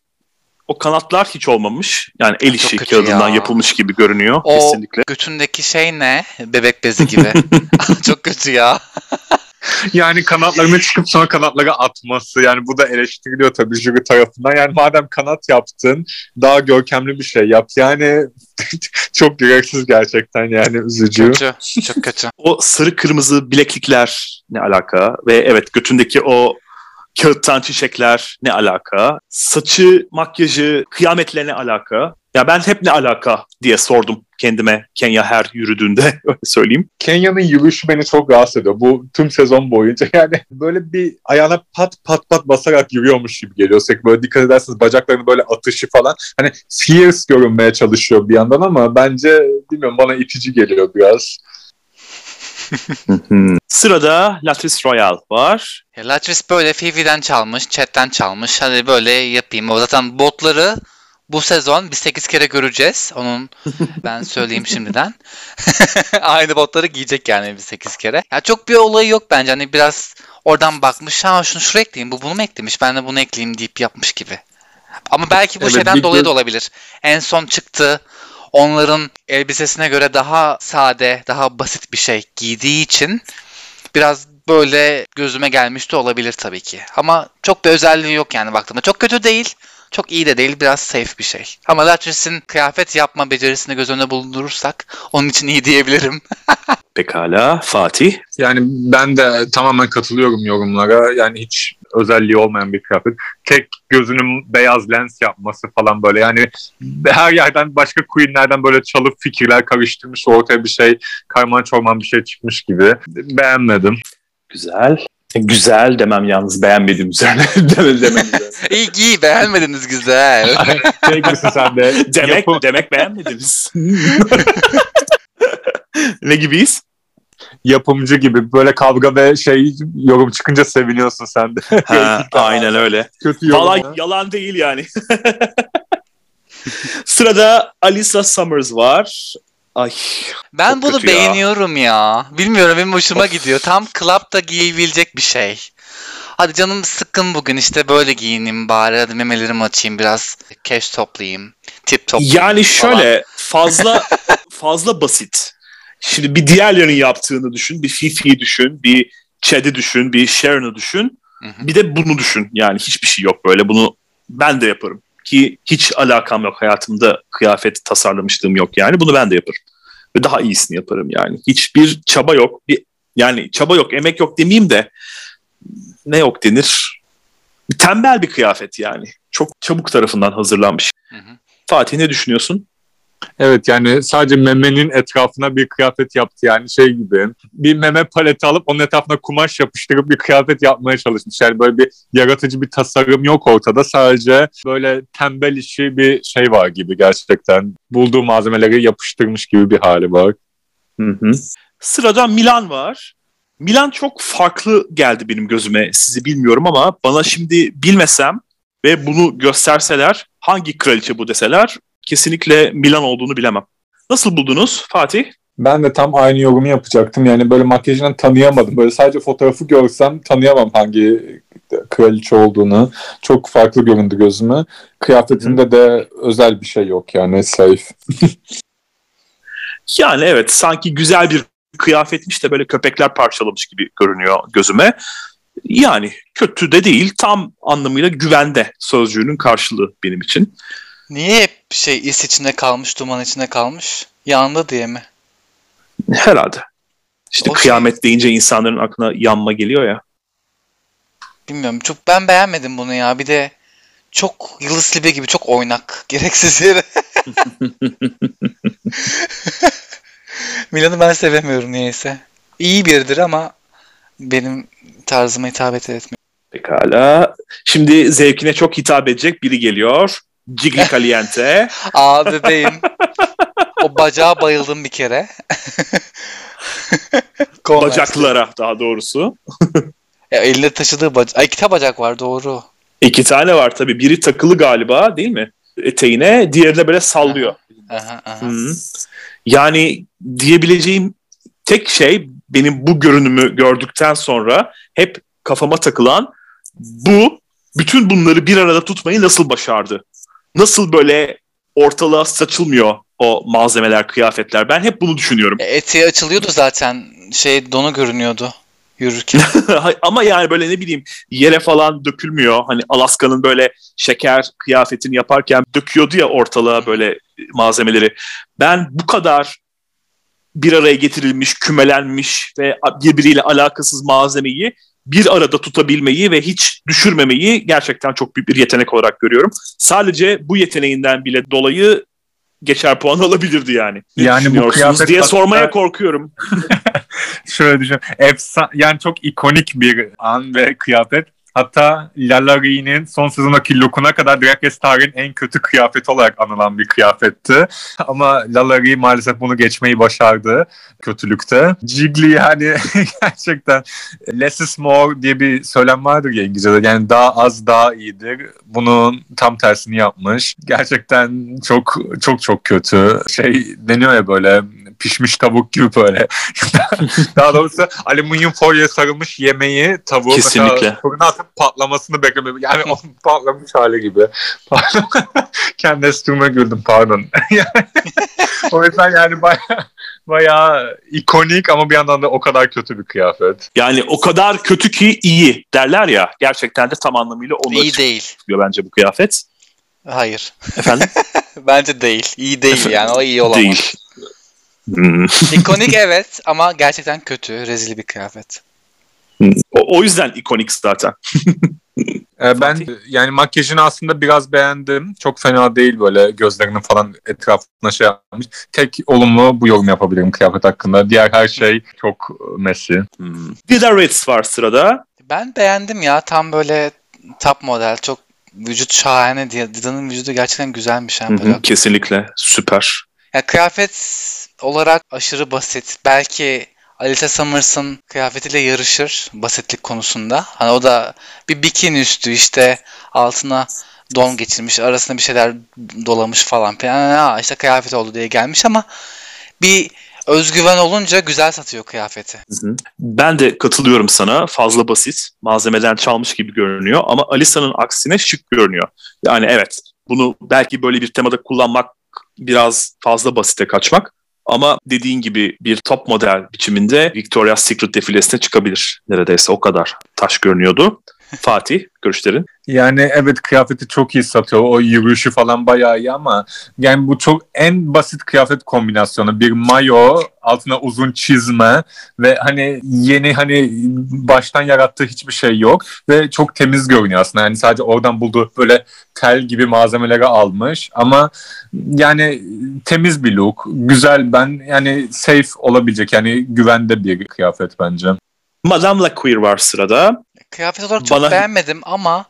O kanatlar hiç olmamış. Yani el işi kağıdından ya. yapılmış gibi görünüyor o kesinlikle. O götündeki şey ne? Bebek bezi gibi. Çok kötü ya. Yani kanatlarını çıkıp sonra kanatları atması yani bu da eleştiriliyor tabii jüri tarafından. Yani madem kanat yaptın daha görkemli bir şey yap. Yani çok gereksiz gerçekten yani üzücü. Kötü, çok kötü. o sarı kırmızı bileklikler ne alaka ve evet götündeki o kağıttan çiçekler ne alaka? Saçı, makyajı, kıyametle ne alaka? Ya ben hep ne alaka diye sordum kendime Kenya her yürüdüğünde öyle söyleyeyim. Kenya'nın yürüyüşü beni çok rahatsız ediyor. Bu tüm sezon boyunca yani böyle bir ayağına pat pat pat basarak yürüyormuş gibi geliyor. Sürekli böyle dikkat ederseniz bacaklarını böyle atışı falan. Hani fierce görünmeye çalışıyor bir yandan ama bence bilmiyorum bana itici geliyor biraz. Sırada Latris Royal var. Ya Latris böyle Fifi'den çalmış, chatten çalmış. Hadi böyle yapayım. O zaten botları bu sezon bir 8 kere göreceğiz. Onun ben söyleyeyim şimdiden. Aynı botları giyecek yani bir 8 kere. Ya çok bir olayı yok bence. Hani biraz oradan bakmış. Ha şunu şuraya ekleyeyim. Bu bunu mu eklemiş? Ben de bunu ekleyeyim deyip yapmış gibi. Ama belki bu evet, şeyden dolayı da olabilir. En son çıktı onların elbisesine göre daha sade, daha basit bir şey giydiği için biraz böyle gözüme gelmiş de olabilir tabii ki. Ama çok bir özelliği yok yani baktığımda. Çok kötü değil. Çok iyi de değil biraz safe bir şey. Ama Latris'in kıyafet yapma becerisini göz önüne bulundurursak onun için iyi diyebilirim. Pekala Fatih. Yani ben de tamamen katılıyorum yorumlara. Yani hiç özelliği olmayan bir kıyafet. Tek gözünün beyaz lens yapması falan böyle. Yani her yerden başka queenlerden böyle çalıp fikirler karıştırmış ortaya bir şey karman çorman bir şey çıkmış gibi. Beğenmedim. Güzel. Güzel demem yalnız beğenmedim üzerine. demem, iyi iyi beğenmediniz güzel. şey gibisin sen de. Demek, demek beğenmediniz. ne gibiyiz? yapımcı gibi böyle kavga ve şey yorum çıkınca seviniyorsun sen de. Ha, aynen öyle. Kötü Valla yalan değil yani. Sırada Alisa Summers var. Ay. Ben bunu beğeniyorum ya. ya. Bilmiyorum benim hoşuma of. gidiyor. Tam club'da giyebilecek bir şey. Hadi canım sıkkın bugün işte böyle giyineyim bari. Hadi memelerimi açayım biraz. Cash toplayayım. Tip toplayayım. Yani şöyle fazla fazla basit. Şimdi bir diğerlerinin yaptığını düşün. Bir Fifi'yi düşün. Bir Chad'i düşün. Bir Sharon'ı düşün. Hı hı. Bir de bunu düşün. Yani hiçbir şey yok böyle. Bunu ben de yaparım. Ki hiç alakam yok. Hayatımda kıyafet tasarlamışlığım yok yani. Bunu ben de yaparım. Ve daha iyisini yaparım yani. Hiçbir çaba yok. Bir, yani çaba yok, emek yok demeyeyim de ne yok denir? Tembel bir kıyafet yani. Çok çabuk tarafından hazırlanmış. Hı hı. Fatih ne düşünüyorsun? Evet yani sadece memenin etrafına bir kıyafet yaptı yani şey gibi. Bir meme paleti alıp onun etrafına kumaş yapıştırıp bir kıyafet yapmaya çalışmış. Yani böyle bir yaratıcı bir tasarım yok ortada. Sadece böyle tembel işi bir şey var gibi gerçekten. Bulduğu malzemeleri yapıştırmış gibi bir hali var. Hı hı. Sırada Milan var. Milan çok farklı geldi benim gözüme. Sizi bilmiyorum ama bana şimdi bilmesem ve bunu gösterseler hangi kraliçe bu deseler kesinlikle Milan olduğunu bilemem. Nasıl buldunuz Fatih? Ben de tam aynı yorumu yapacaktım. Yani böyle makyajından tanıyamadım. Böyle sadece fotoğrafı görsem tanıyamam hangi kraliçe olduğunu. Çok farklı göründü gözüme. Kıyafetinde Hı. de özel bir şey yok yani safe. yani evet sanki güzel bir kıyafetmiş de böyle köpekler parçalamış gibi görünüyor gözüme. Yani kötü de değil tam anlamıyla güvende sözcüğünün karşılığı benim için. Niye hep şey is içinde kalmış, duman içinde kalmış? Yandı diye mi? Herhalde. İşte o şey- kıyamet şey... deyince insanların aklına yanma geliyor ya. Bilmiyorum. Çok ben beğenmedim bunu ya. Bir de çok Yıldız Libe gibi çok oynak. Gereksiz yere. Milan'ı ben sevemiyorum niyeyse. İyi biridir ama benim tarzıma hitap etmiyor. Pekala. Şimdi zevkine çok hitap edecek biri geliyor. Gigli Caliente. Aa bebeğim. o bacağa bayıldım bir kere. Bacaklara daha doğrusu. ya, elinde taşıdığı bacak. Ay iki bacak var doğru. İki tane var tabii. Biri takılı galiba değil mi? Eteğine. Diğeri de böyle sallıyor. Aha, aha. Yani diyebileceğim tek şey benim bu görünümü gördükten sonra hep kafama takılan bu bütün bunları bir arada tutmayı nasıl başardı? Nasıl böyle ortalığa saçılmıyor o malzemeler, kıyafetler? Ben hep bunu düşünüyorum. E, eteği açılıyordu zaten. Şey donu görünüyordu yürürken. Ama yani böyle ne bileyim yere falan dökülmüyor. Hani Alaska'nın böyle şeker kıyafetini yaparken döküyordu ya ortalığa böyle malzemeleri. Ben bu kadar bir araya getirilmiş, kümelenmiş ve birbiriyle alakasız malzemeyi bir arada tutabilmeyi ve hiç düşürmemeyi gerçekten çok büyük bir yetenek olarak görüyorum. Sadece bu yeteneğinden bile dolayı geçer puan alabilirdi yani. Ne yani bu kıyafet diye sormaya korkuyorum. Şöyle düşün. Efsa yani çok ikonik bir an ve kıyafet. Hatta Lalari'nin son sezondaki lookuna kadar Drag tarihin en kötü kıyafeti olarak anılan bir kıyafetti. Ama Lalari maalesef bunu geçmeyi başardı kötülükte. Jiggly yani gerçekten less is more diye bir söylem vardır ya İngilizce'de. Yani daha az daha iyidir. Bunun tam tersini yapmış. Gerçekten çok çok çok kötü. Şey deniyor ya böyle pişmiş tavuk gibi böyle. Daha doğrusu alüminyum folyoya sarılmış yemeği tavuğu Kesinlikle. mesela fırına atıp patlamasını beklemek. Yani o patlamış hali gibi. Kendi üstüme güldüm pardon. o yüzden yani bayağı bayağı ikonik ama bir yandan da o kadar kötü bir kıyafet. Yani o kadar kötü ki iyi derler ya. Gerçekten de tam anlamıyla onu İyi değil. bence bu kıyafet. Hayır. Efendim? bence değil. İyi değil yani. O iyi olamaz. Değil. Hmm. İkonik evet ama gerçekten kötü, rezil bir kıyafet. O, o yüzden ikonik zaten. Ee, ben yani makyajını aslında biraz beğendim. Çok fena değil böyle gözlerinin falan etrafına şey yapmış. Tek olumlu bu yorum yapabilirim kıyafet hakkında. Diğer her şey çok messy. Hmm. Dida Ritz var sırada. Ben beğendim ya. Tam böyle top model. Çok vücut şahane diye. Dida'nın vücudu gerçekten güzelmiş. Yani böyle. Kesinlikle. Süper. Ya kıyafet olarak aşırı basit. Belki Alice Summers'ın kıyafetiyle yarışır basitlik konusunda. Hani o da bir bikini üstü işte altına don geçirmiş, arasına bir şeyler dolamış falan filan. İşte kıyafet oldu diye gelmiş ama bir özgüven olunca güzel satıyor kıyafeti. Ben de katılıyorum sana. Fazla basit. Malzemeden çalmış gibi görünüyor ama Alisa'nın aksine şık görünüyor. Yani evet bunu belki böyle bir temada kullanmak biraz fazla basite kaçmak. Ama dediğin gibi bir top model biçiminde Victoria's Secret defilesine çıkabilir. Neredeyse o kadar taş görünüyordu. Fatih, görüşlerin? Yani evet kıyafeti çok iyi satıyor. O yürüyüşü falan bayağı iyi ama yani bu çok en basit kıyafet kombinasyonu. Bir mayo, altına uzun çizme ve hani yeni hani baştan yarattığı hiçbir şey yok ve çok temiz görünüyor aslında. Yani sadece oradan bulduğu böyle tel gibi malzemeleri almış ama yani temiz bir look. Güzel ben yani safe olabilecek yani güvende bir kıyafet bence. Madame LaQueer var sırada. Kıyafet olarak çok Bana... beğenmedim ama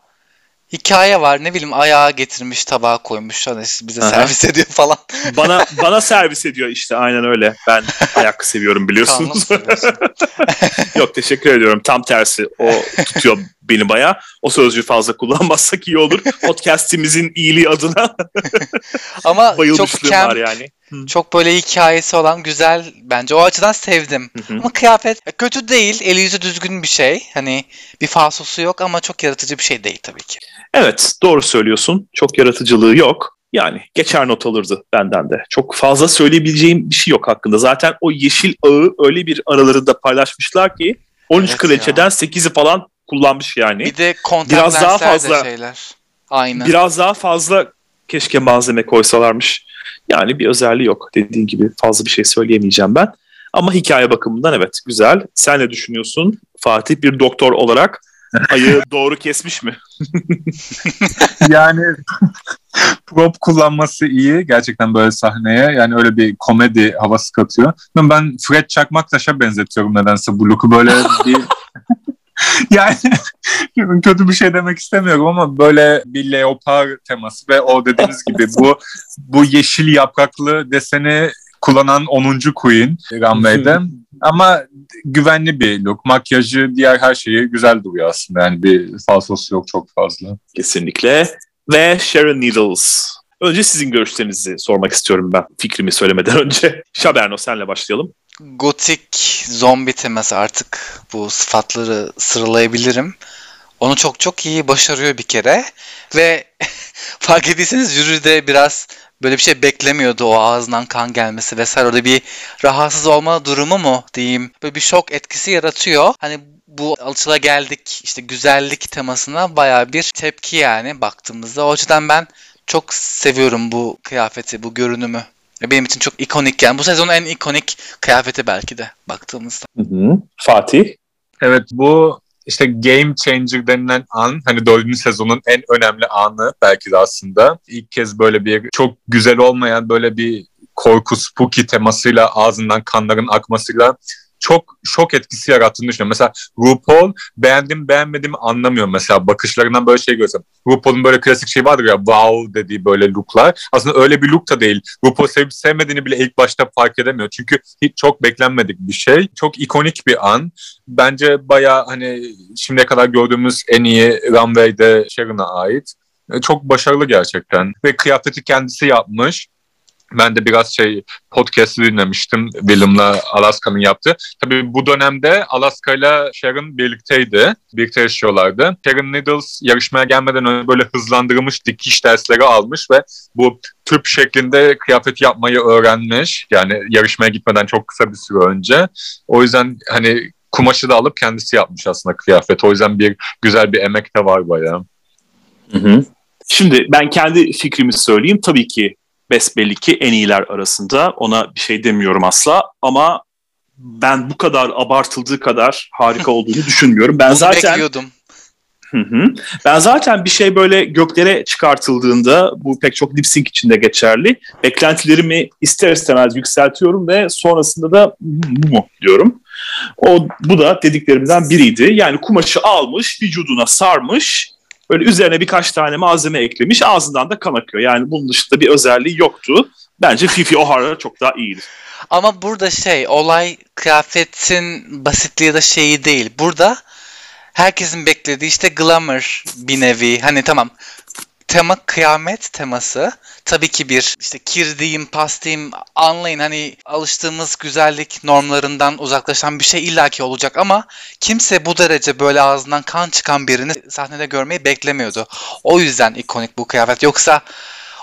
hikaye var. Ne bileyim ayağa getirmiş tabağa koymuş. Hani bize Aha. servis ediyor falan. Bana bana servis ediyor işte aynen öyle. Ben ayak seviyorum biliyorsunuz. Yok teşekkür ediyorum. Tam tersi. O tutuyor beni baya. O sözcüğü fazla kullanmazsak iyi olur. Podcast'imizin iyiliği adına. Ama çok camp, var Çok böyle hikayesi olan güzel bence. O açıdan sevdim. Hı hı. Ama kıyafet kötü değil. Eli yüzü düzgün bir şey. Hani bir falsosu yok ama çok yaratıcı bir şey değil tabii ki. Evet doğru söylüyorsun. Çok yaratıcılığı yok. Yani geçer not alırdı benden de. Çok fazla söyleyebileceğim bir şey yok hakkında. Zaten o yeşil ağı öyle bir aralarında paylaşmışlar ki 13 evet kraliçeden ya. 8'i falan kullanmış yani. Bir de biraz daha fazla şeyler. Aynı. Biraz daha fazla keşke malzeme koysalarmış. Yani bir özelliği yok. Dediğin gibi fazla bir şey söyleyemeyeceğim ben. Ama hikaye bakımından evet güzel. Sen ne düşünüyorsun Fatih bir doktor olarak? Ayı doğru kesmiş mi? yani prop kullanması iyi gerçekten böyle sahneye. Yani öyle bir komedi havası katıyor. Ben Fred Çakmaktaş'a benzetiyorum nedense bu look'u böyle bir yani kötü bir şey demek istemiyorum ama böyle bir leopar teması ve o dediğiniz gibi bu bu yeşil yapraklı deseni kullanan 10. Queen runway'de. Ama güvenli bir look. Makyajı, diğer her şeyi güzel duruyor aslında. Yani bir falsosu yok çok fazla. Kesinlikle. Ve Sharon Needles. Önce sizin görüşlerinizi sormak istiyorum ben fikrimi söylemeden önce. Şaberno senle başlayalım. Gotik zombi teması artık bu sıfatları sıralayabilirim. Onu çok çok iyi başarıyor bir kere. Ve fark ettiyseniz jüride biraz böyle bir şey beklemiyordu o ağzından kan gelmesi vesaire. Orada bir rahatsız olma durumu mu diyeyim. Böyle bir şok etkisi yaratıyor. Hani bu alışıla geldik işte güzellik temasına baya bir tepki yani baktığımızda. O açıdan ben çok seviyorum bu kıyafeti, bu görünümü. Benim için çok ikonik yani. Bu sezonun en ikonik kıyafeti belki de baktığımızda. Hı hı. Fatih? Evet bu işte game changer denilen an hani dördüncü sezonun en önemli anı belki de aslında. ilk kez böyle bir çok güzel olmayan böyle bir korku spooky temasıyla ağzından kanların akmasıyla çok şok etkisi yarattığını düşünüyorum. Mesela RuPaul beğendim beğenmedim anlamıyorum mesela bakışlarından böyle şey görsem. RuPaul'un böyle klasik şey vardır ya wow dediği böyle looklar. Aslında öyle bir look da değil. RuPaul sevip sevmediğini bile ilk başta fark edemiyor. Çünkü hiç çok beklenmedik bir şey. Çok ikonik bir an. Bence baya hani şimdiye kadar gördüğümüz en iyi runway'de Sharon'a ait. Çok başarılı gerçekten. Ve kıyafeti kendisi yapmış ben de biraz şey podcast'ı dinlemiştim William'la Alaska'nın yaptığı. Tabii bu dönemde Alaska ile Sharon birlikteydi. Birlikte yaşıyorlardı. Sharon Needles yarışmaya gelmeden önce böyle hızlandırılmış dikiş dersleri almış ve bu tüp şeklinde kıyafet yapmayı öğrenmiş. Yani yarışmaya gitmeden çok kısa bir süre önce. O yüzden hani kumaşı da alıp kendisi yapmış aslında kıyafet. O yüzden bir güzel bir emek de var bayağı. Hı hı. Şimdi ben kendi fikrimi söyleyeyim. Tabii ki besbelli ki en iyiler arasında. Ona bir şey demiyorum asla ama ben bu kadar abartıldığı kadar harika olduğunu düşünmüyorum. Ben Bunu zaten bekliyordum. Hı hı. Ben zaten bir şey böyle göklere çıkartıldığında bu pek çok lip sync içinde geçerli. Beklentilerimi ister istemez yükseltiyorum ve sonrasında da bu mu diyorum. O bu da dediklerimden biriydi. Yani kumaşı almış, vücuduna sarmış Böyle üzerine birkaç tane malzeme eklemiş ağzından da kan akıyor. Yani bunun dışında bir özelliği yoktu. Bence Fifi O'Hara çok daha iyiydi. Ama burada şey olay kıyafetin basitliği da şeyi değil. Burada herkesin beklediği işte glamour bir nevi. Hani tamam tema kıyamet teması. Tabii ki bir işte kir diyeyim, pas diyeyim anlayın hani alıştığımız güzellik normlarından uzaklaşan bir şey illaki olacak ama kimse bu derece böyle ağzından kan çıkan birini sahnede görmeyi beklemiyordu. O yüzden ikonik bu kıyafet. Yoksa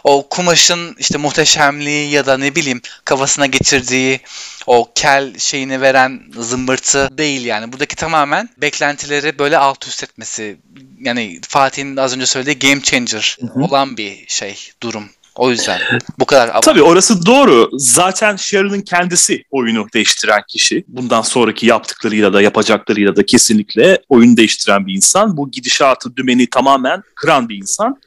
o kumaşın işte muhteşemliği ya da ne bileyim kafasına geçirdiği o kel şeyini veren zımbırtı değil yani. Buradaki tamamen beklentileri böyle alt üst etmesi. Yani Fatih'in az önce söylediği game changer Hı-hı. olan bir şey, durum. O yüzden bu kadar. Tabii orası doğru. Zaten Sharon'ın kendisi oyunu değiştiren kişi. Bundan sonraki yaptıklarıyla da yapacaklarıyla da kesinlikle oyunu değiştiren bir insan. Bu gidişatı, dümeni tamamen kıran bir insan.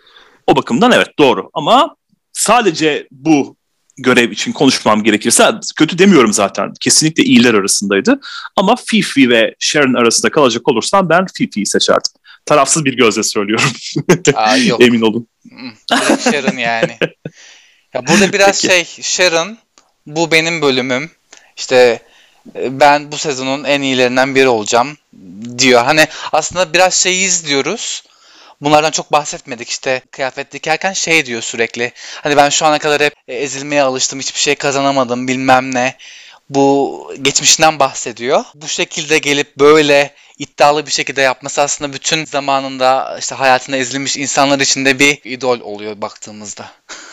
O bakımdan evet doğru ama sadece bu görev için konuşmam gerekirse kötü demiyorum zaten. Kesinlikle iyiler arasındaydı. Ama Fifi ve Sharon arasında kalacak olursam ben Fifi'yi seçerdim. Tarafsız bir gözle söylüyorum. Aa, yok. Emin olun. Sharon yani. Ya burada biraz Peki. şey Sharon bu benim bölümüm. İşte e, ben bu sezonun en iyilerinden biri olacağım diyor. Hani aslında biraz şey izliyoruz bunlardan çok bahsetmedik işte kıyafet dikerken şey diyor sürekli. Hani ben şu ana kadar hep ezilmeye alıştım hiçbir şey kazanamadım bilmem ne. Bu geçmişinden bahsediyor. Bu şekilde gelip böyle iddialı bir şekilde yapması aslında bütün zamanında işte hayatında ezilmiş insanlar içinde bir idol oluyor baktığımızda.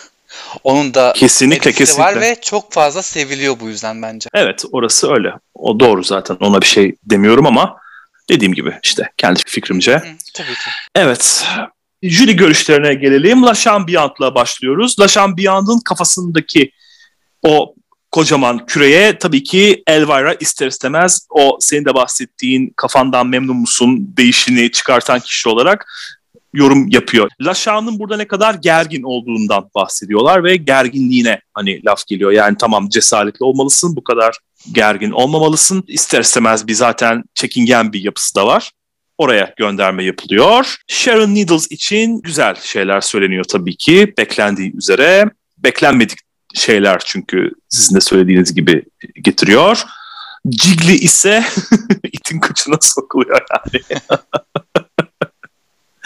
Onun da kesinlikle kesinlikle var ve çok fazla seviliyor bu yüzden bence. Evet orası öyle. O doğru zaten ona bir şey demiyorum ama Dediğim gibi işte kendi fikrimce. Hı, tabii ki. Evet. Jüri görüşlerine gelelim. La Chambiant'la başlıyoruz. La Chambiant'ın kafasındaki o kocaman küreye tabii ki Elvira ister istemez o senin de bahsettiğin kafandan memnun musun değişini çıkartan kişi olarak yorum yapıyor. Laşan'ın burada ne kadar gergin olduğundan bahsediyorlar ve gerginliğine hani laf geliyor. Yani tamam cesaretli olmalısın bu kadar gergin olmamalısın. İster istemez bir zaten çekingen bir yapısı da var. Oraya gönderme yapılıyor. Sharon Needles için güzel şeyler söyleniyor tabii ki beklendiği üzere. Beklenmedik şeyler çünkü sizin de söylediğiniz gibi getiriyor. Cigli ise itin kıçına sokuluyor yani.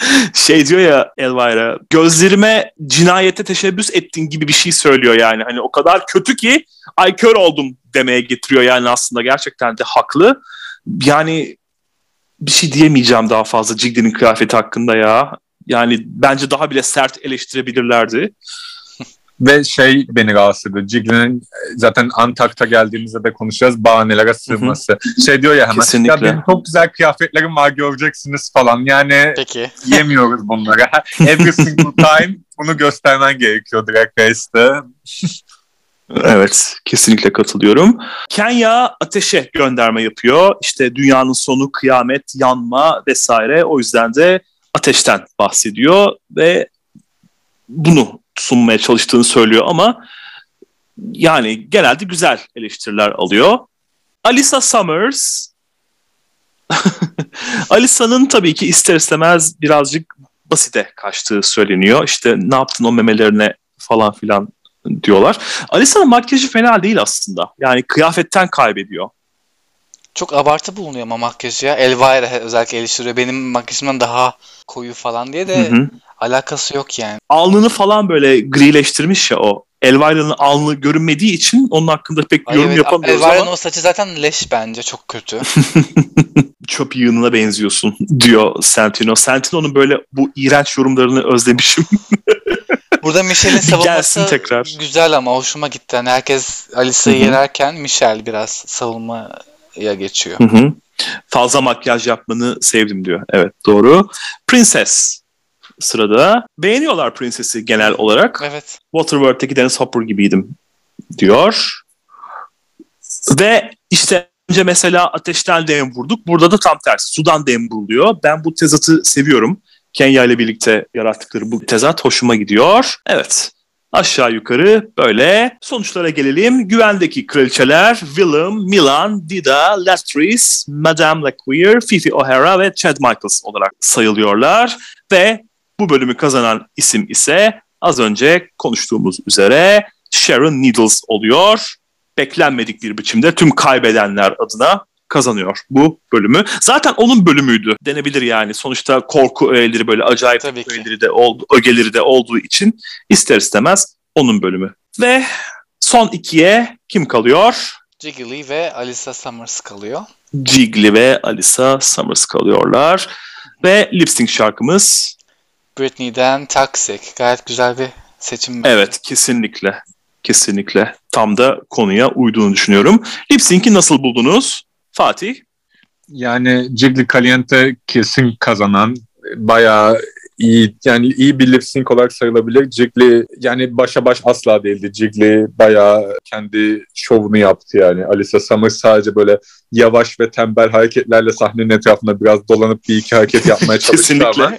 şey diyor ya Elvira gözlerime cinayete teşebbüs ettin gibi bir şey söylüyor yani. Hani o kadar kötü ki ay kör oldum demeye getiriyor yani aslında gerçekten de haklı. Yani bir şey diyemeyeceğim daha fazla Cigdi'nin kıyafeti hakkında ya. Yani bence daha bile sert eleştirebilirlerdi. Ve şey beni rahatsız ediyor. Jiggly'nin zaten Antak'ta geldiğimizde de konuşacağız. Bahanelere sığması. Hı-hı. Şey diyor ya hemen. Kesinlikle. Ya benim çok güzel kıyafetlerim var göreceksiniz falan. Yani Peki. yemiyoruz bunları. Every single time bunu göstermen gerekiyor Drag Race'de. Evet, kesinlikle katılıyorum. Kenya ateşe gönderme yapıyor. İşte dünyanın sonu, kıyamet, yanma vesaire. O yüzden de ateşten bahsediyor ve bunu sunmaya çalıştığını söylüyor ama yani genelde güzel eleştiriler alıyor. Alisa Summers Alisa'nın tabii ki ister istemez birazcık basite kaçtığı söyleniyor. İşte ne yaptın o memelerine falan filan diyorlar. Alisa'nın makyajı fena değil aslında. Yani kıyafetten kaybediyor. Çok abartı bulunuyor ama makyajı ya. Elvira özellikle eleştiriyor. Benim makyajımdan daha koyu falan diye de hı hı. alakası yok yani. Alnını falan böyle grileştirmiş ya o. Elvira'nın alnı görünmediği için onun hakkında pek Ay yorum evet, yapamıyoruz Elvira'nın ama... o saçı zaten leş bence çok kötü. Çöp yığınına benziyorsun diyor Santino. Santino'nun böyle bu iğrenç yorumlarını özlemişim. Burada Michel'in savunması tekrar. güzel ama hoşuma gitti. Yani herkes Alisa'yı yererken Michel biraz savunmaya geçiyor. Hı hı. Fazla makyaj yapmanı sevdim diyor. Evet doğru. Princess sırada. Beğeniyorlar Princess'i genel olarak. Evet. Waterworld'teki Dennis Hopper gibiydim diyor. Ve işte önce mesela ateşten dem vurduk. Burada da tam tersi. Sudan dem vuruluyor. Ben bu tezatı seviyorum. Kenya ile birlikte yarattıkları bu tezat hoşuma gidiyor. Evet aşağı yukarı böyle sonuçlara gelelim. Güvendeki kraliçeler Willem, Milan, Dida, Latrice, Madame LaQueer, Fifi O'Hara ve Chad Michaels olarak sayılıyorlar. Ve bu bölümü kazanan isim ise az önce konuştuğumuz üzere Sharon Needles oluyor. Beklenmedik bir biçimde tüm kaybedenler adına kazanıyor bu bölümü. Zaten onun bölümüydü denebilir yani. Sonuçta korku öğeleri böyle acayip öğeleri de, oldu, ögeleri de olduğu için ister istemez onun bölümü. Ve son ikiye kim kalıyor? Jiggly ve Alisa Summers kalıyor. Jiggly ve Alisa Summers kalıyorlar. Ve lip sync şarkımız Britney'den Toxic. Gayet güzel bir seçim. Evet kesinlikle. Kesinlikle. Tam da konuya uyduğunu düşünüyorum. Lip sync'i nasıl buldunuz? Fatih? Yani Jiggly Caliente kesin kazanan bayağı iyi yani iyi bir lip sync olarak sayılabilir. Jiggly yani başa baş asla değildi. Jiggly bayağı kendi şovunu yaptı yani. Alisa Summers sadece böyle yavaş ve tembel hareketlerle sahnenin etrafında biraz dolanıp bir iki hareket yapmaya çalıştı ama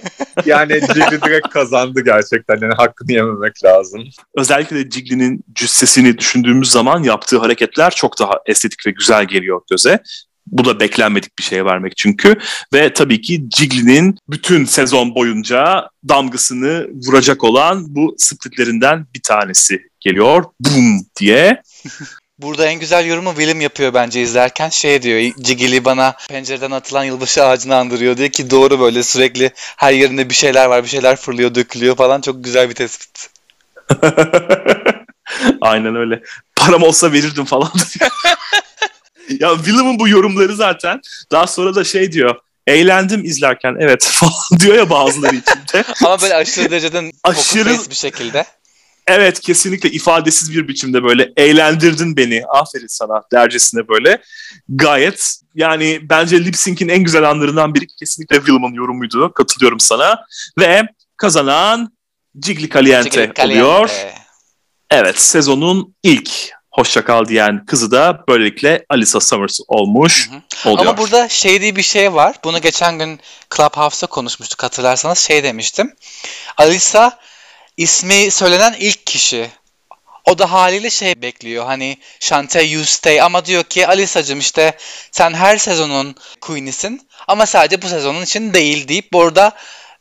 yani Jiggly direkt kazandı gerçekten. Yani hakkını yememek lazım. Özellikle de Jiggly'nin cüssesini düşündüğümüz zaman yaptığı hareketler çok daha estetik ve güzel geliyor göze. Bu da beklenmedik bir şey vermek çünkü. Ve tabii ki Jiggly'nin bütün sezon boyunca damgasını vuracak olan bu splitlerinden bir tanesi geliyor. Boom diye. Burada en güzel yorumu William yapıyor bence izlerken. Şey diyor, Jiggly bana pencereden atılan yılbaşı ağacını andırıyor diyor ki doğru böyle sürekli her yerinde bir şeyler var, bir şeyler fırlıyor, dökülüyor falan. Çok güzel bir tespit. Aynen öyle. Param olsa verirdim falan. ya Willem'in bu yorumları zaten daha sonra da şey diyor. Eğlendim izlerken evet falan diyor ya bazıları içinde. Ama böyle aşırı derecede aşırı bir şekilde. Evet kesinlikle ifadesiz bir biçimde böyle eğlendirdin beni. Aferin sana dercesine böyle. Gayet yani bence lip sync'in en güzel anlarından biri kesinlikle Willem'ın yorumuydu. Katılıyorum sana. Ve kazanan Jiggly Caliente, Jiggly Caliente. oluyor. Evet sezonun ilk hoşça kal diyen kızı da böylelikle Alisa Summers olmuş hı hı. oluyor. Ama burada şey diye bir şey var. Bunu geçen gün Clubhouse'da konuşmuştuk hatırlarsanız. Şey demiştim. Alisa ismi söylenen ilk kişi. O da haliyle şey bekliyor hani Shantae you stay ama diyor ki Alisa'cım işte sen her sezonun queen'isin ama sadece bu sezonun için değil deyip burada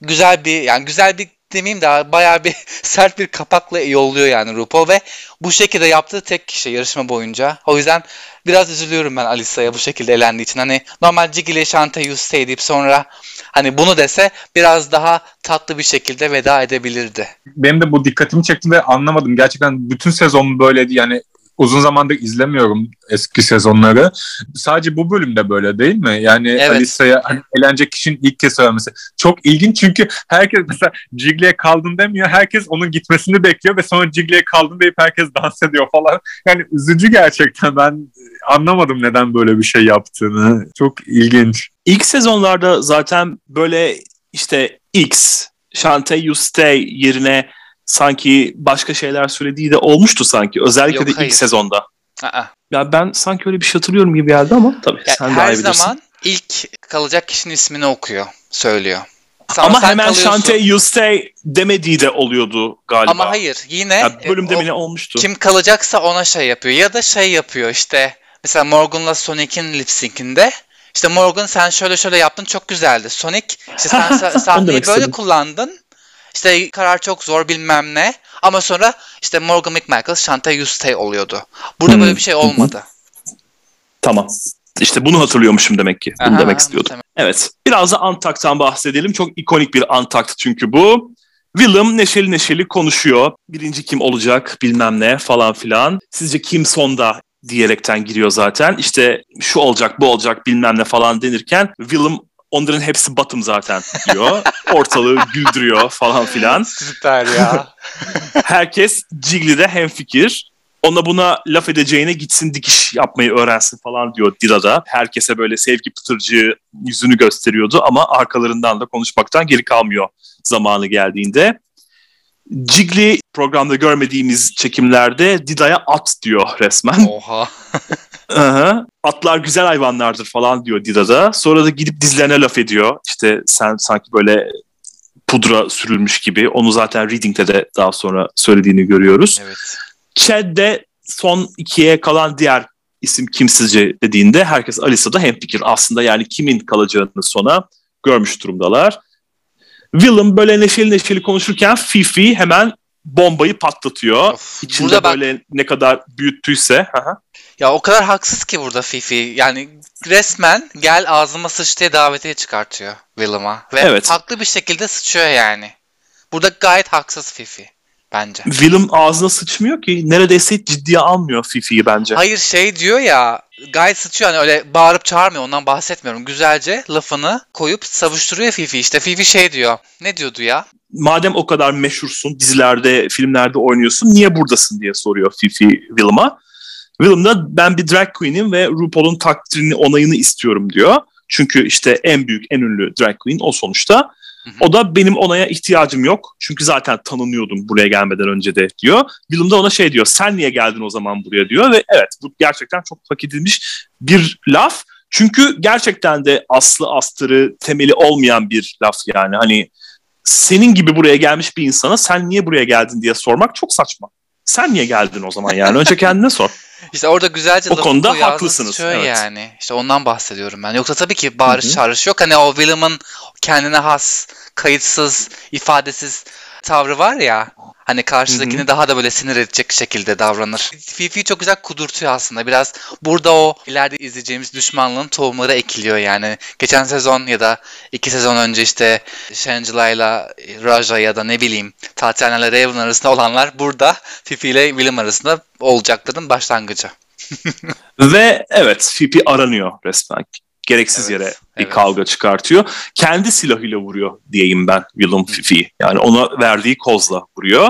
güzel bir yani güzel bir demeyeyim de bayağı bir sert bir kapakla yolluyor yani RuPaul ve bu şekilde yaptığı tek kişi yarışma boyunca. O yüzden biraz üzülüyorum ben Alisa'ya bu şekilde elendiği için. Hani normal Jiggy Shante You deyip sonra hani bunu dese biraz daha tatlı bir şekilde veda edebilirdi. Benim de bu dikkatimi çekti ve anlamadım. Gerçekten bütün sezon böyleydi. Yani uzun zamandır izlemiyorum eski sezonları. Sadece bu bölümde böyle değil mi? Yani evet. Alisa'ya hani eğlenecek kişinin ilk kez söylemesi. Çok ilginç çünkü herkes mesela Jiggly'e kaldın demiyor. Herkes onun gitmesini bekliyor ve sonra Jiggly'e kaldın deyip herkes dans ediyor falan. Yani üzücü gerçekten. Ben anlamadım neden böyle bir şey yaptığını. Çok ilginç. İlk sezonlarda zaten böyle işte X, Shantae You Stay yerine sanki başka şeyler söylediği de olmuştu sanki. Özellikle Yok, de hayır. ilk sezonda. Aa. Ya ben sanki öyle bir şey hatırlıyorum gibi geldi ama tabii ya sen daha iyi bilirsin. Her zaman ilk kalacak kişinin ismini okuyor, söylüyor. Sana ama hemen kalıyorsun. Shante You Stay demediği de oluyordu galiba. Ama hayır yine ya bölümde mi ne olmuştu? Kim kalacaksa ona şey yapıyor ya da şey yapıyor işte mesela Morgan'la Sonic'in lip sync'inde işte Morgan sen şöyle şöyle yaptın çok güzeldi. Sonic işte sen sahneyi böyle kullandın işte karar çok zor bilmem ne. Ama sonra işte Morgan McMichael Shantae You Stay oluyordu. Burada hmm. böyle bir şey olmadı. Tamam. İşte bunu hatırlıyormuşum demek ki. Bunu Aha, demek istiyordum. Tamam. Evet. Biraz da Antakt'tan bahsedelim. Çok ikonik bir Antakt çünkü bu. Willem neşeli neşeli konuşuyor. Birinci kim olacak bilmem ne falan filan. Sizce kim sonda diyerekten giriyor zaten. İşte şu olacak bu olacak bilmem ne falan denirken Willem onların hepsi batım zaten diyor. Ortalığı güldürüyor falan filan. Süper ya. Herkes Jiggly'de hemfikir. Ona buna laf edeceğine gitsin dikiş yapmayı öğrensin falan diyor Dila'da. Herkese böyle sevgi pıtırcı yüzünü gösteriyordu ama arkalarından da konuşmaktan geri kalmıyor zamanı geldiğinde. Jiggly programda görmediğimiz çekimlerde Dida'ya at diyor resmen. Oha. Aha. Atlar güzel hayvanlardır falan diyor Dida'da. Sonra da gidip dizlerine laf ediyor. İşte sen sanki böyle pudra sürülmüş gibi. Onu zaten Reading'de de daha sonra söylediğini görüyoruz. Evet. Chad'de son ikiye kalan diğer isim kimsizce dediğinde herkes Alisa'da hemfikir. Aslında yani kimin kalacağını sona görmüş durumdalar. Willem böyle neşeli neşeli konuşurken Fifi hemen bombayı patlatıyor. Of, İçinde böyle bak... ne kadar büyüttüyse. Aha. Ya o kadar haksız ki burada Fifi. Yani resmen gel ağzıma sıç diye davetiye çıkartıyor Willem'a. Ve evet. haklı bir şekilde sıçıyor yani. Burada gayet haksız Fifi bence. Willem ağzına sıçmıyor ki. Neredeyse hiç ciddiye almıyor Fifi'yi bence. Hayır şey diyor ya gayet sıçıyor hani öyle bağırıp çağırmıyor ondan bahsetmiyorum. Güzelce lafını koyup savuşturuyor Fifi. İşte Fifi şey diyor. Ne diyordu ya? Madem o kadar meşhursun, dizilerde, filmlerde oynuyorsun, niye buradasın diye soruyor Fifi Willem'a. Willem da ben bir drag queen'im ve RuPaul'un takdirini, onayını istiyorum diyor. Çünkü işte en büyük, en ünlü drag queen o sonuçta. O da benim onaya ihtiyacım yok. Çünkü zaten tanınıyordum buraya gelmeden önce de diyor. Willem de ona şey diyor. Sen niye geldin o zaman buraya diyor. Ve evet bu gerçekten çok hak edilmiş bir laf. Çünkü gerçekten de aslı astarı temeli olmayan bir laf yani. Hani senin gibi buraya gelmiş bir insana sen niye buraya geldin diye sormak çok saçma. Sen niye geldin o zaman yani? Önce kendine sor. İşte orada güzelce o konuda haklısınız. Evet. Yani işte ondan bahsediyorum ben. Yoksa tabii ki bağırış çağrış yok. Hani o Willem'ın kendine has, kayıtsız, ifadesiz tavrı var ya. Hani karşıdakini Hı-hı. daha da böyle sinir edecek şekilde davranır. Fifi çok güzel kudurtuyor aslında. Biraz burada o ileride izleyeceğimiz düşmanlığın tohumları ekiliyor yani. Geçen sezon ya da iki sezon önce işte Shangela ile Raja ya da ne bileyim Tatiana ile Raven arasında olanlar burada Fifi ile William arasında olacakların başlangıcı. Ve evet Fifi aranıyor resmen gereksiz evet, yere bir evet. kavga çıkartıyor. Kendi silahıyla vuruyor diyeyim ben Willem Fifi. Yani ona verdiği kozla vuruyor.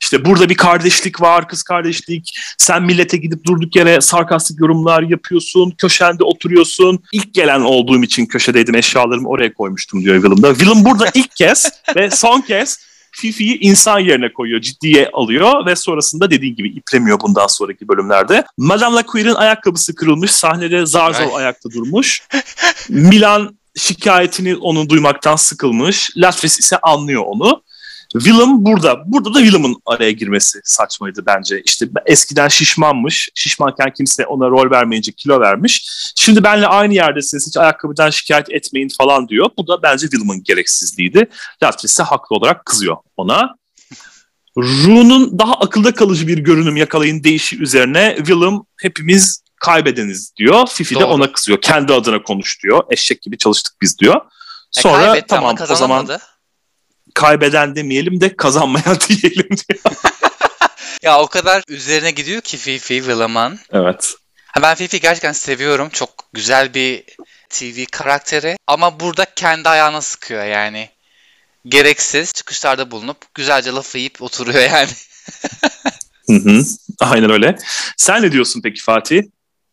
İşte burada bir kardeşlik var, kız kardeşlik. Sen millete gidip durduk yere sarkastik yorumlar yapıyorsun, köşende oturuyorsun. İlk gelen olduğum için köşedeydim, eşyalarımı oraya koymuştum diyor Willem'da. Willem burada ilk kez ve son kez Fifi'yi insan yerine koyuyor, ciddiye alıyor ve sonrasında dediği gibi iplemiyor bundan sonraki bölümlerde. Madame Laqueer'in ayakkabısı kırılmış, sahnede zar zor ayakta durmuş. Milan şikayetini onu duymaktan sıkılmış. Latris ise anlıyor onu. Willem burada. Burada da Willem'ın araya girmesi saçmaydı bence. İşte eskiden şişmanmış. Şişmanken kimse ona rol vermeyince kilo vermiş. Şimdi benle aynı yerdesiniz. Hiç ayakkabıdan şikayet etmeyin falan diyor. Bu da bence Willem'ın gereksizliğiydi. Latris ise haklı olarak kızıyor ona. Rune'un daha akılda kalıcı bir görünüm yakalayın değişi üzerine Willem hepimiz kaybedeniz diyor. Fifi Doğru. de ona kızıyor. Kendi adına konuş diyor. Eşek gibi çalıştık biz diyor. E, Sonra e, tamam o zaman kaybeden demeyelim de kazanmayan diyelim diyor. ya o kadar üzerine gidiyor ki Fifi Williman. Evet. Ha, ben Fifi gerçekten seviyorum. Çok güzel bir TV karakteri. Ama burada kendi ayağına sıkıyor yani. Gereksiz çıkışlarda bulunup güzelce lafı yiyip oturuyor yani. hı hı. Aynen öyle. Sen ne diyorsun peki Fatih?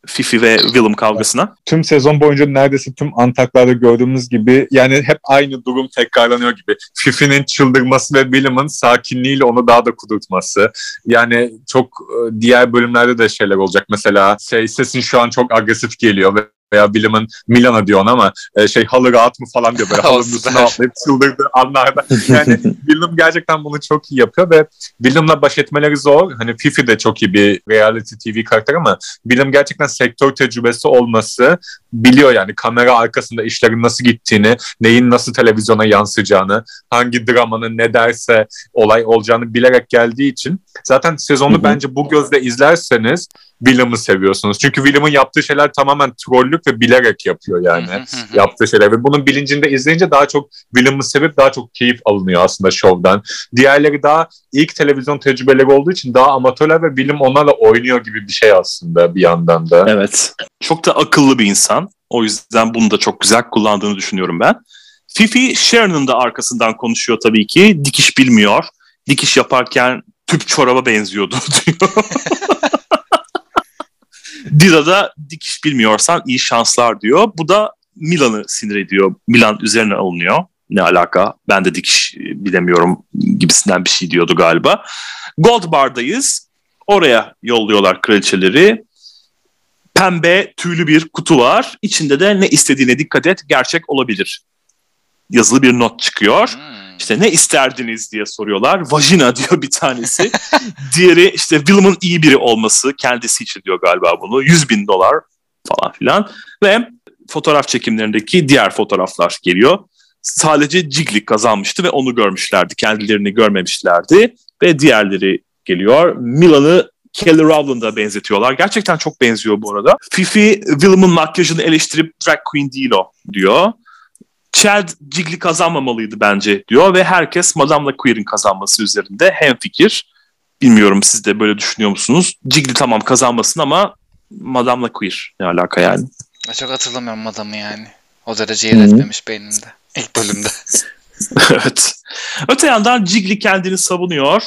Fifi ve Willem kavgasına. Tüm sezon boyunca neredeyse tüm antaklarda gördüğümüz gibi yani hep aynı durum tekrarlanıyor gibi. Fifi'nin çıldırması ve Willem'ın sakinliğiyle onu daha da kudurtması. Yani çok e, diğer bölümlerde de şeyler olacak. Mesela şey, sesin şu an çok agresif geliyor ve veya William'ın Milana diyor ama e, şey halı rahat mı falan diyor böyle halının üstüne atlayıp çıldırdığı anlarda. Yani William gerçekten bunu çok iyi yapıyor ve William'la baş etmeleri zor. Hani Fifi de çok iyi bir reality TV karakter ama William gerçekten sektör tecrübesi olması biliyor yani kamera arkasında işlerin nasıl gittiğini, neyin nasıl televizyona yansıyacağını, hangi dramanın ne derse olay olacağını bilerek geldiği için zaten sezonu Hı-hı. bence bu gözle izlerseniz William'ı seviyorsunuz. Çünkü William'ın yaptığı şeyler tamamen trollük ve bilerek yapıyor yani yaptığı şeyler. Ve bunun bilincinde izleyince daha çok William'ı sevip daha çok keyif alınıyor aslında şovdan. Diğerleri daha ilk televizyon tecrübeleri olduğu için daha amatörler ve William onlarla oynuyor gibi bir şey aslında bir yandan da. Evet. Çok da akıllı bir insan. O yüzden bunu da çok güzel kullandığını düşünüyorum ben. Fifi Sharon'ın da arkasından konuşuyor tabii ki. Dikiş bilmiyor. Dikiş yaparken tüp çoraba benziyordu diyor. Dida da dikiş bilmiyorsan iyi şanslar diyor. Bu da Milan'ı sinir ediyor. Milan üzerine alınıyor. Ne alaka? Ben de dikiş bilemiyorum gibisinden bir şey diyordu galiba. Gold Bar'dayız. Oraya yolluyorlar kraliçeleri. Pembe tüylü bir kutu var. İçinde de ne istediğine dikkat et gerçek olabilir. Yazılı bir not çıkıyor. Hmm. İşte ne isterdiniz diye soruyorlar. Vajina diyor bir tanesi. Diğeri işte Willem'ın iyi biri olması. Kendisi için diyor galiba bunu. 100 bin dolar falan filan. Ve fotoğraf çekimlerindeki diğer fotoğraflar geliyor. Sadece Jiggly kazanmıştı ve onu görmüşlerdi. Kendilerini görmemişlerdi. Ve diğerleri geliyor. Milan'ı Kelly Rowland'a benzetiyorlar. Gerçekten çok benziyor bu arada. Fifi Willem'ın makyajını eleştirip drag queen değil o diyor. Chad Jiggly kazanmamalıydı bence diyor ve herkes Madame LaQueer'in kazanması üzerinde hem fikir. Bilmiyorum siz de böyle düşünüyor musunuz? Jiggly tamam kazanmasın ama Madame LaQueer ne alaka yani? Çok hatırlamıyorum Madame'ı yani. O derece yer etmemiş beynimde. İlk bölümde. evet. Öte yandan Jiggly kendini savunuyor.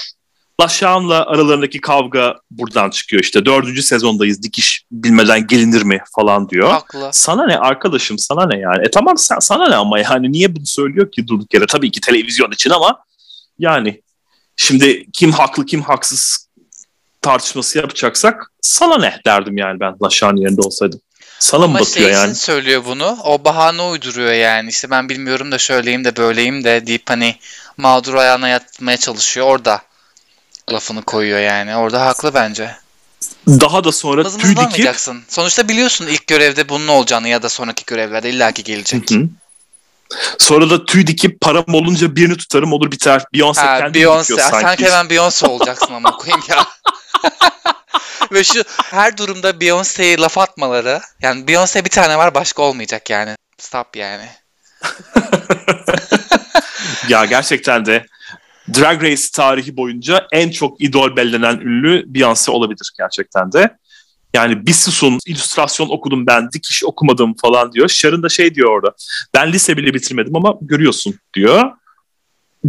Laşağan'la aralarındaki kavga buradan çıkıyor işte. Dördüncü sezondayız dikiş bilmeden gelinir mi falan diyor. Haklı. Sana ne arkadaşım sana ne yani. E tamam sen, sana ne ama yani niye bunu söylüyor ki durduk yere. Tabii ki televizyon için ama yani şimdi kim haklı kim haksız tartışması yapacaksak sana ne derdim yani ben Laşağan yerinde olsaydım. Sana Ama mı batıyor şey yani? söylüyor bunu. O bahane uyduruyor yani. İşte ben bilmiyorum da şöyleyim de böyleyim de deyip hani mağdur ayağına yatmaya çalışıyor orada lafını koyuyor yani. Orada haklı bence. Daha da sonra Mız tüy dikip... Sonuçta biliyorsun ilk görevde bunun olacağını ya da sonraki görevlerde illaki gelecek. Hı hı. Sonra da tüy dikip param olunca birini tutarım olur biter. Beyoncé ha, kendi Beyoncé. sanki. Sanki hemen Beyoncé olacaksın ama koyayım ya. Ve şu her durumda Beyoncé'ye laf atmaları. Yani Beyoncé bir tane var başka olmayacak yani. Stop yani. ya gerçekten de Drag Race tarihi boyunca en çok idol bellenen ünlü Beyoncé olabilir gerçekten de. Yani bir susun, illüstrasyon okudum ben, dikiş okumadım falan diyor. Sharon da şey diyor orada, ben lise bile bitirmedim ama görüyorsun diyor.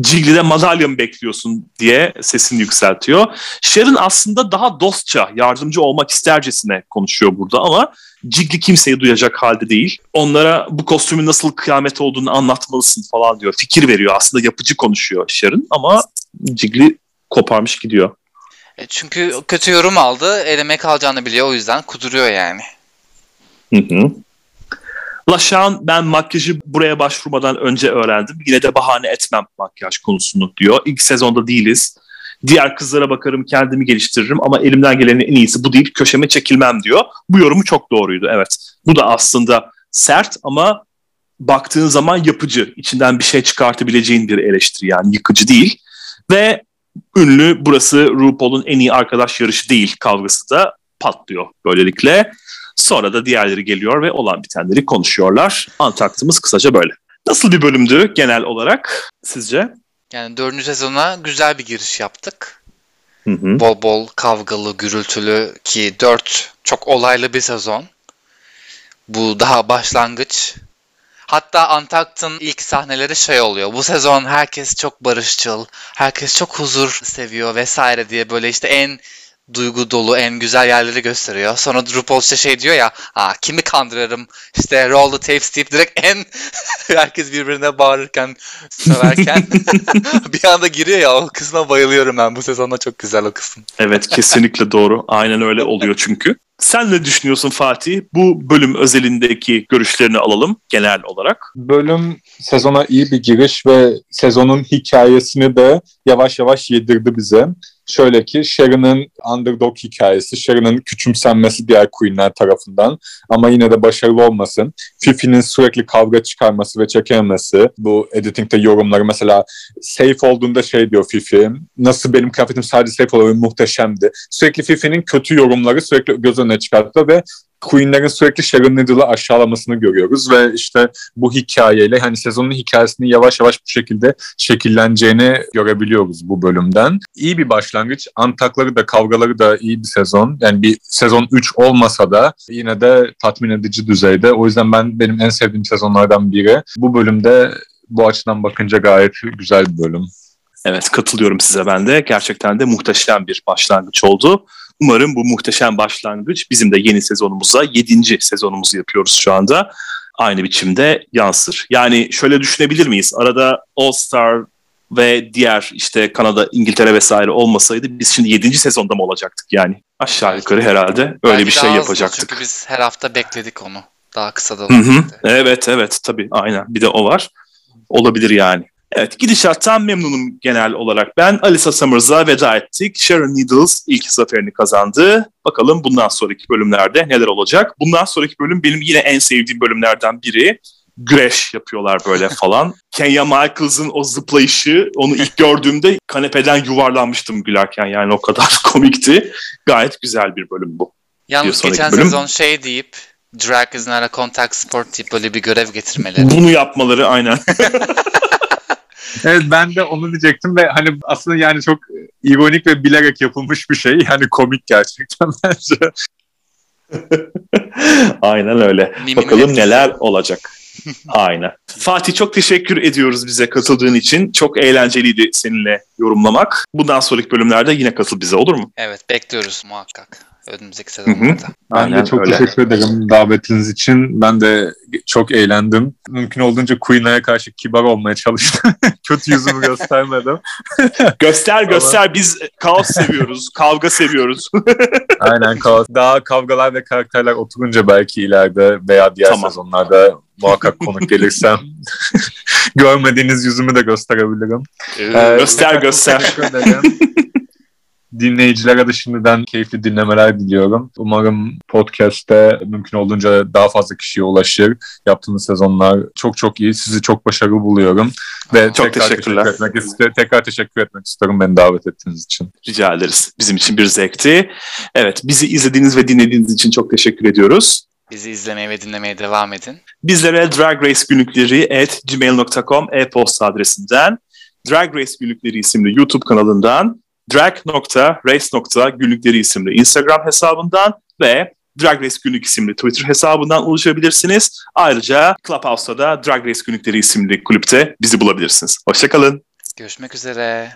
Jiggly'de madalya mı bekliyorsun diye sesini yükseltiyor. Sharon aslında daha dostça, yardımcı olmak istercesine konuşuyor burada ama Jiggly kimseyi duyacak halde değil. Onlara bu kostümün nasıl kıyamet olduğunu anlatmalısın falan diyor. Fikir veriyor. Aslında yapıcı konuşuyor Sharon ama Jiggly koparmış gidiyor. E çünkü kötü yorum aldı. Eleme kalacağını biliyor o yüzden kuduruyor yani. Hı hı. Laşan ben makyajı buraya başvurmadan önce öğrendim. Yine de bahane etmem makyaj konusunu diyor. İlk sezonda değiliz. Diğer kızlara bakarım kendimi geliştiririm ama elimden gelenin en iyisi bu deyip köşeme çekilmem diyor. Bu yorumu çok doğruydu evet. Bu da aslında sert ama baktığın zaman yapıcı. içinden bir şey çıkartabileceğin bir eleştiri yani yıkıcı değil. Ve ünlü burası RuPaul'un en iyi arkadaş yarışı değil kavgası da patlıyor böylelikle. Sonra da diğerleri geliyor ve olan bitenleri konuşuyorlar. Antaktımız kısaca böyle. Nasıl bir bölümdü genel olarak sizce? Yani dördüncü sezona güzel bir giriş yaptık. Hı hı. Bol bol kavgalı, gürültülü ki dört çok olaylı bir sezon. Bu daha başlangıç. Hatta Antakt'ın ilk sahneleri şey oluyor. Bu sezon herkes çok barışçıl, herkes çok huzur seviyor vesaire diye böyle işte en duygu dolu en güzel yerleri gösteriyor. Sonra RuPaul işte şey diyor ya Aa, kimi kandırırım işte roll the tapes deyip direkt en herkes birbirine bağırırken söverken bir anda giriyor ya o kısma bayılıyorum ben bu sezonda çok güzel o kısım. Evet kesinlikle doğru aynen öyle oluyor çünkü. Sen ne düşünüyorsun Fatih? Bu bölüm özelindeki görüşlerini alalım genel olarak. Bölüm sezona iyi bir giriş ve sezonun hikayesini de yavaş yavaş yedirdi bize. Şöyle ki Sharon'ın underdog hikayesi, Sharon'ın küçümsenmesi diğer queenler tarafından ama yine de başarılı olmasın. Fifi'nin sürekli kavga çıkarması ve çekememesi. Bu editingde yorumları mesela safe olduğunda şey diyor Fifi. Nasıl benim kıyafetim sadece safe oluyor muhteşemdi. Sürekli Fifi'nin kötü yorumları sürekli göz önüne çıkarttı ve Queen'lerin sürekli Sharon Needle'ı aşağılamasını görüyoruz ve işte bu hikayeyle hani sezonun hikayesini yavaş yavaş bu şekilde şekilleneceğini görebiliyoruz bu bölümden. İyi bir başlangıç. Antakları da kavgaları da iyi bir sezon. Yani bir sezon 3 olmasa da yine de tatmin edici düzeyde. O yüzden ben benim en sevdiğim sezonlardan biri. Bu bölümde bu açıdan bakınca gayet güzel bir bölüm. Evet katılıyorum size ben de. Gerçekten de muhteşem bir başlangıç oldu. Umarım bu muhteşem başlangıç bizim de yeni sezonumuza, yedinci sezonumuzu yapıyoruz şu anda. Aynı biçimde yansır. Yani şöyle düşünebilir miyiz? Arada All Star ve diğer işte Kanada, İngiltere vesaire olmasaydı biz şimdi yedinci sezonda mı olacaktık yani? Aşağı yukarı herhalde öyle Belki bir şey yapacaktık. Çünkü biz her hafta bekledik onu. Daha kısa da Evet evet tabii aynen bir de o var. Olabilir yani. Evet gidişattan memnunum genel olarak. Ben Alisa Summers'a veda ettik. Sharon Needles ilk zaferini kazandı. Bakalım bundan sonraki bölümlerde neler olacak. Bundan sonraki bölüm benim yine en sevdiğim bölümlerden biri. Güreş yapıyorlar böyle falan. Kenya Michaels'ın o zıplayışı onu ilk gördüğümde kanepeden yuvarlanmıştım gülerken yani o kadar komikti. Gayet güzel bir bölüm bu. Yalnız geçen bölüm. sezon şey deyip drag is not a contact sport deyip böyle bir görev getirmeleri. Bunu yapmaları aynen. Evet ben de onu diyecektim ve hani aslında yani çok ironik ve bilerek yapılmış bir şey. Yani komik gerçekten bence. Aynen öyle. Miminin Bakalım etkisi. neler olacak. Aynen. Fatih çok teşekkür ediyoruz bize katıldığın için. Çok eğlenceliydi seninle yorumlamak. Bundan sonraki bölümlerde yine katıl bize olur mu? Evet bekliyoruz muhakkak önümüzdeki sezonlarda. Ben Aynen, de çok öyle. teşekkür ederim davetiniz için. Ben de çok eğlendim. Mümkün olduğunca Queen'e karşı kibar olmaya çalıştım. Kötü yüzümü göstermedim. göster göster. Ama... Biz kaos seviyoruz. kavga seviyoruz. Aynen kaos. Daha kavgalar ve karakterler oturunca belki ileride veya diğer tamam. sezonlarda muhakkak konuk gelirsem görmediğiniz yüzümü de gösterebilirim. Ee, göster göster. Dinleyicilere de şimdiden keyifli dinlemeler diliyorum. Umarım podcast'te mümkün olduğunca daha fazla kişiye ulaşır. Yaptığınız sezonlar çok çok iyi. Sizi çok başarılı buluyorum. Ve çok tekrar teşekkürler. Teşekkür etmek istedim. Tekrar teşekkür etmek istiyorum beni davet ettiğiniz için. Rica ederiz. Bizim için bir zevkti. Evet, bizi izlediğiniz ve dinlediğiniz için çok teşekkür ediyoruz. Bizi izlemeye ve dinlemeye devam edin. Bizlere Drag Race günlükleri at gmail.com e-posta adresinden, Drag Race günlükleri isimli YouTube kanalından drag.race.günlükleri isimli Instagram hesabından ve Drag Race Günlük isimli Twitter hesabından ulaşabilirsiniz. Ayrıca Clubhouse'da da Drag Race Günlükleri isimli kulüpte bizi bulabilirsiniz. Hoşçakalın. Görüşmek üzere.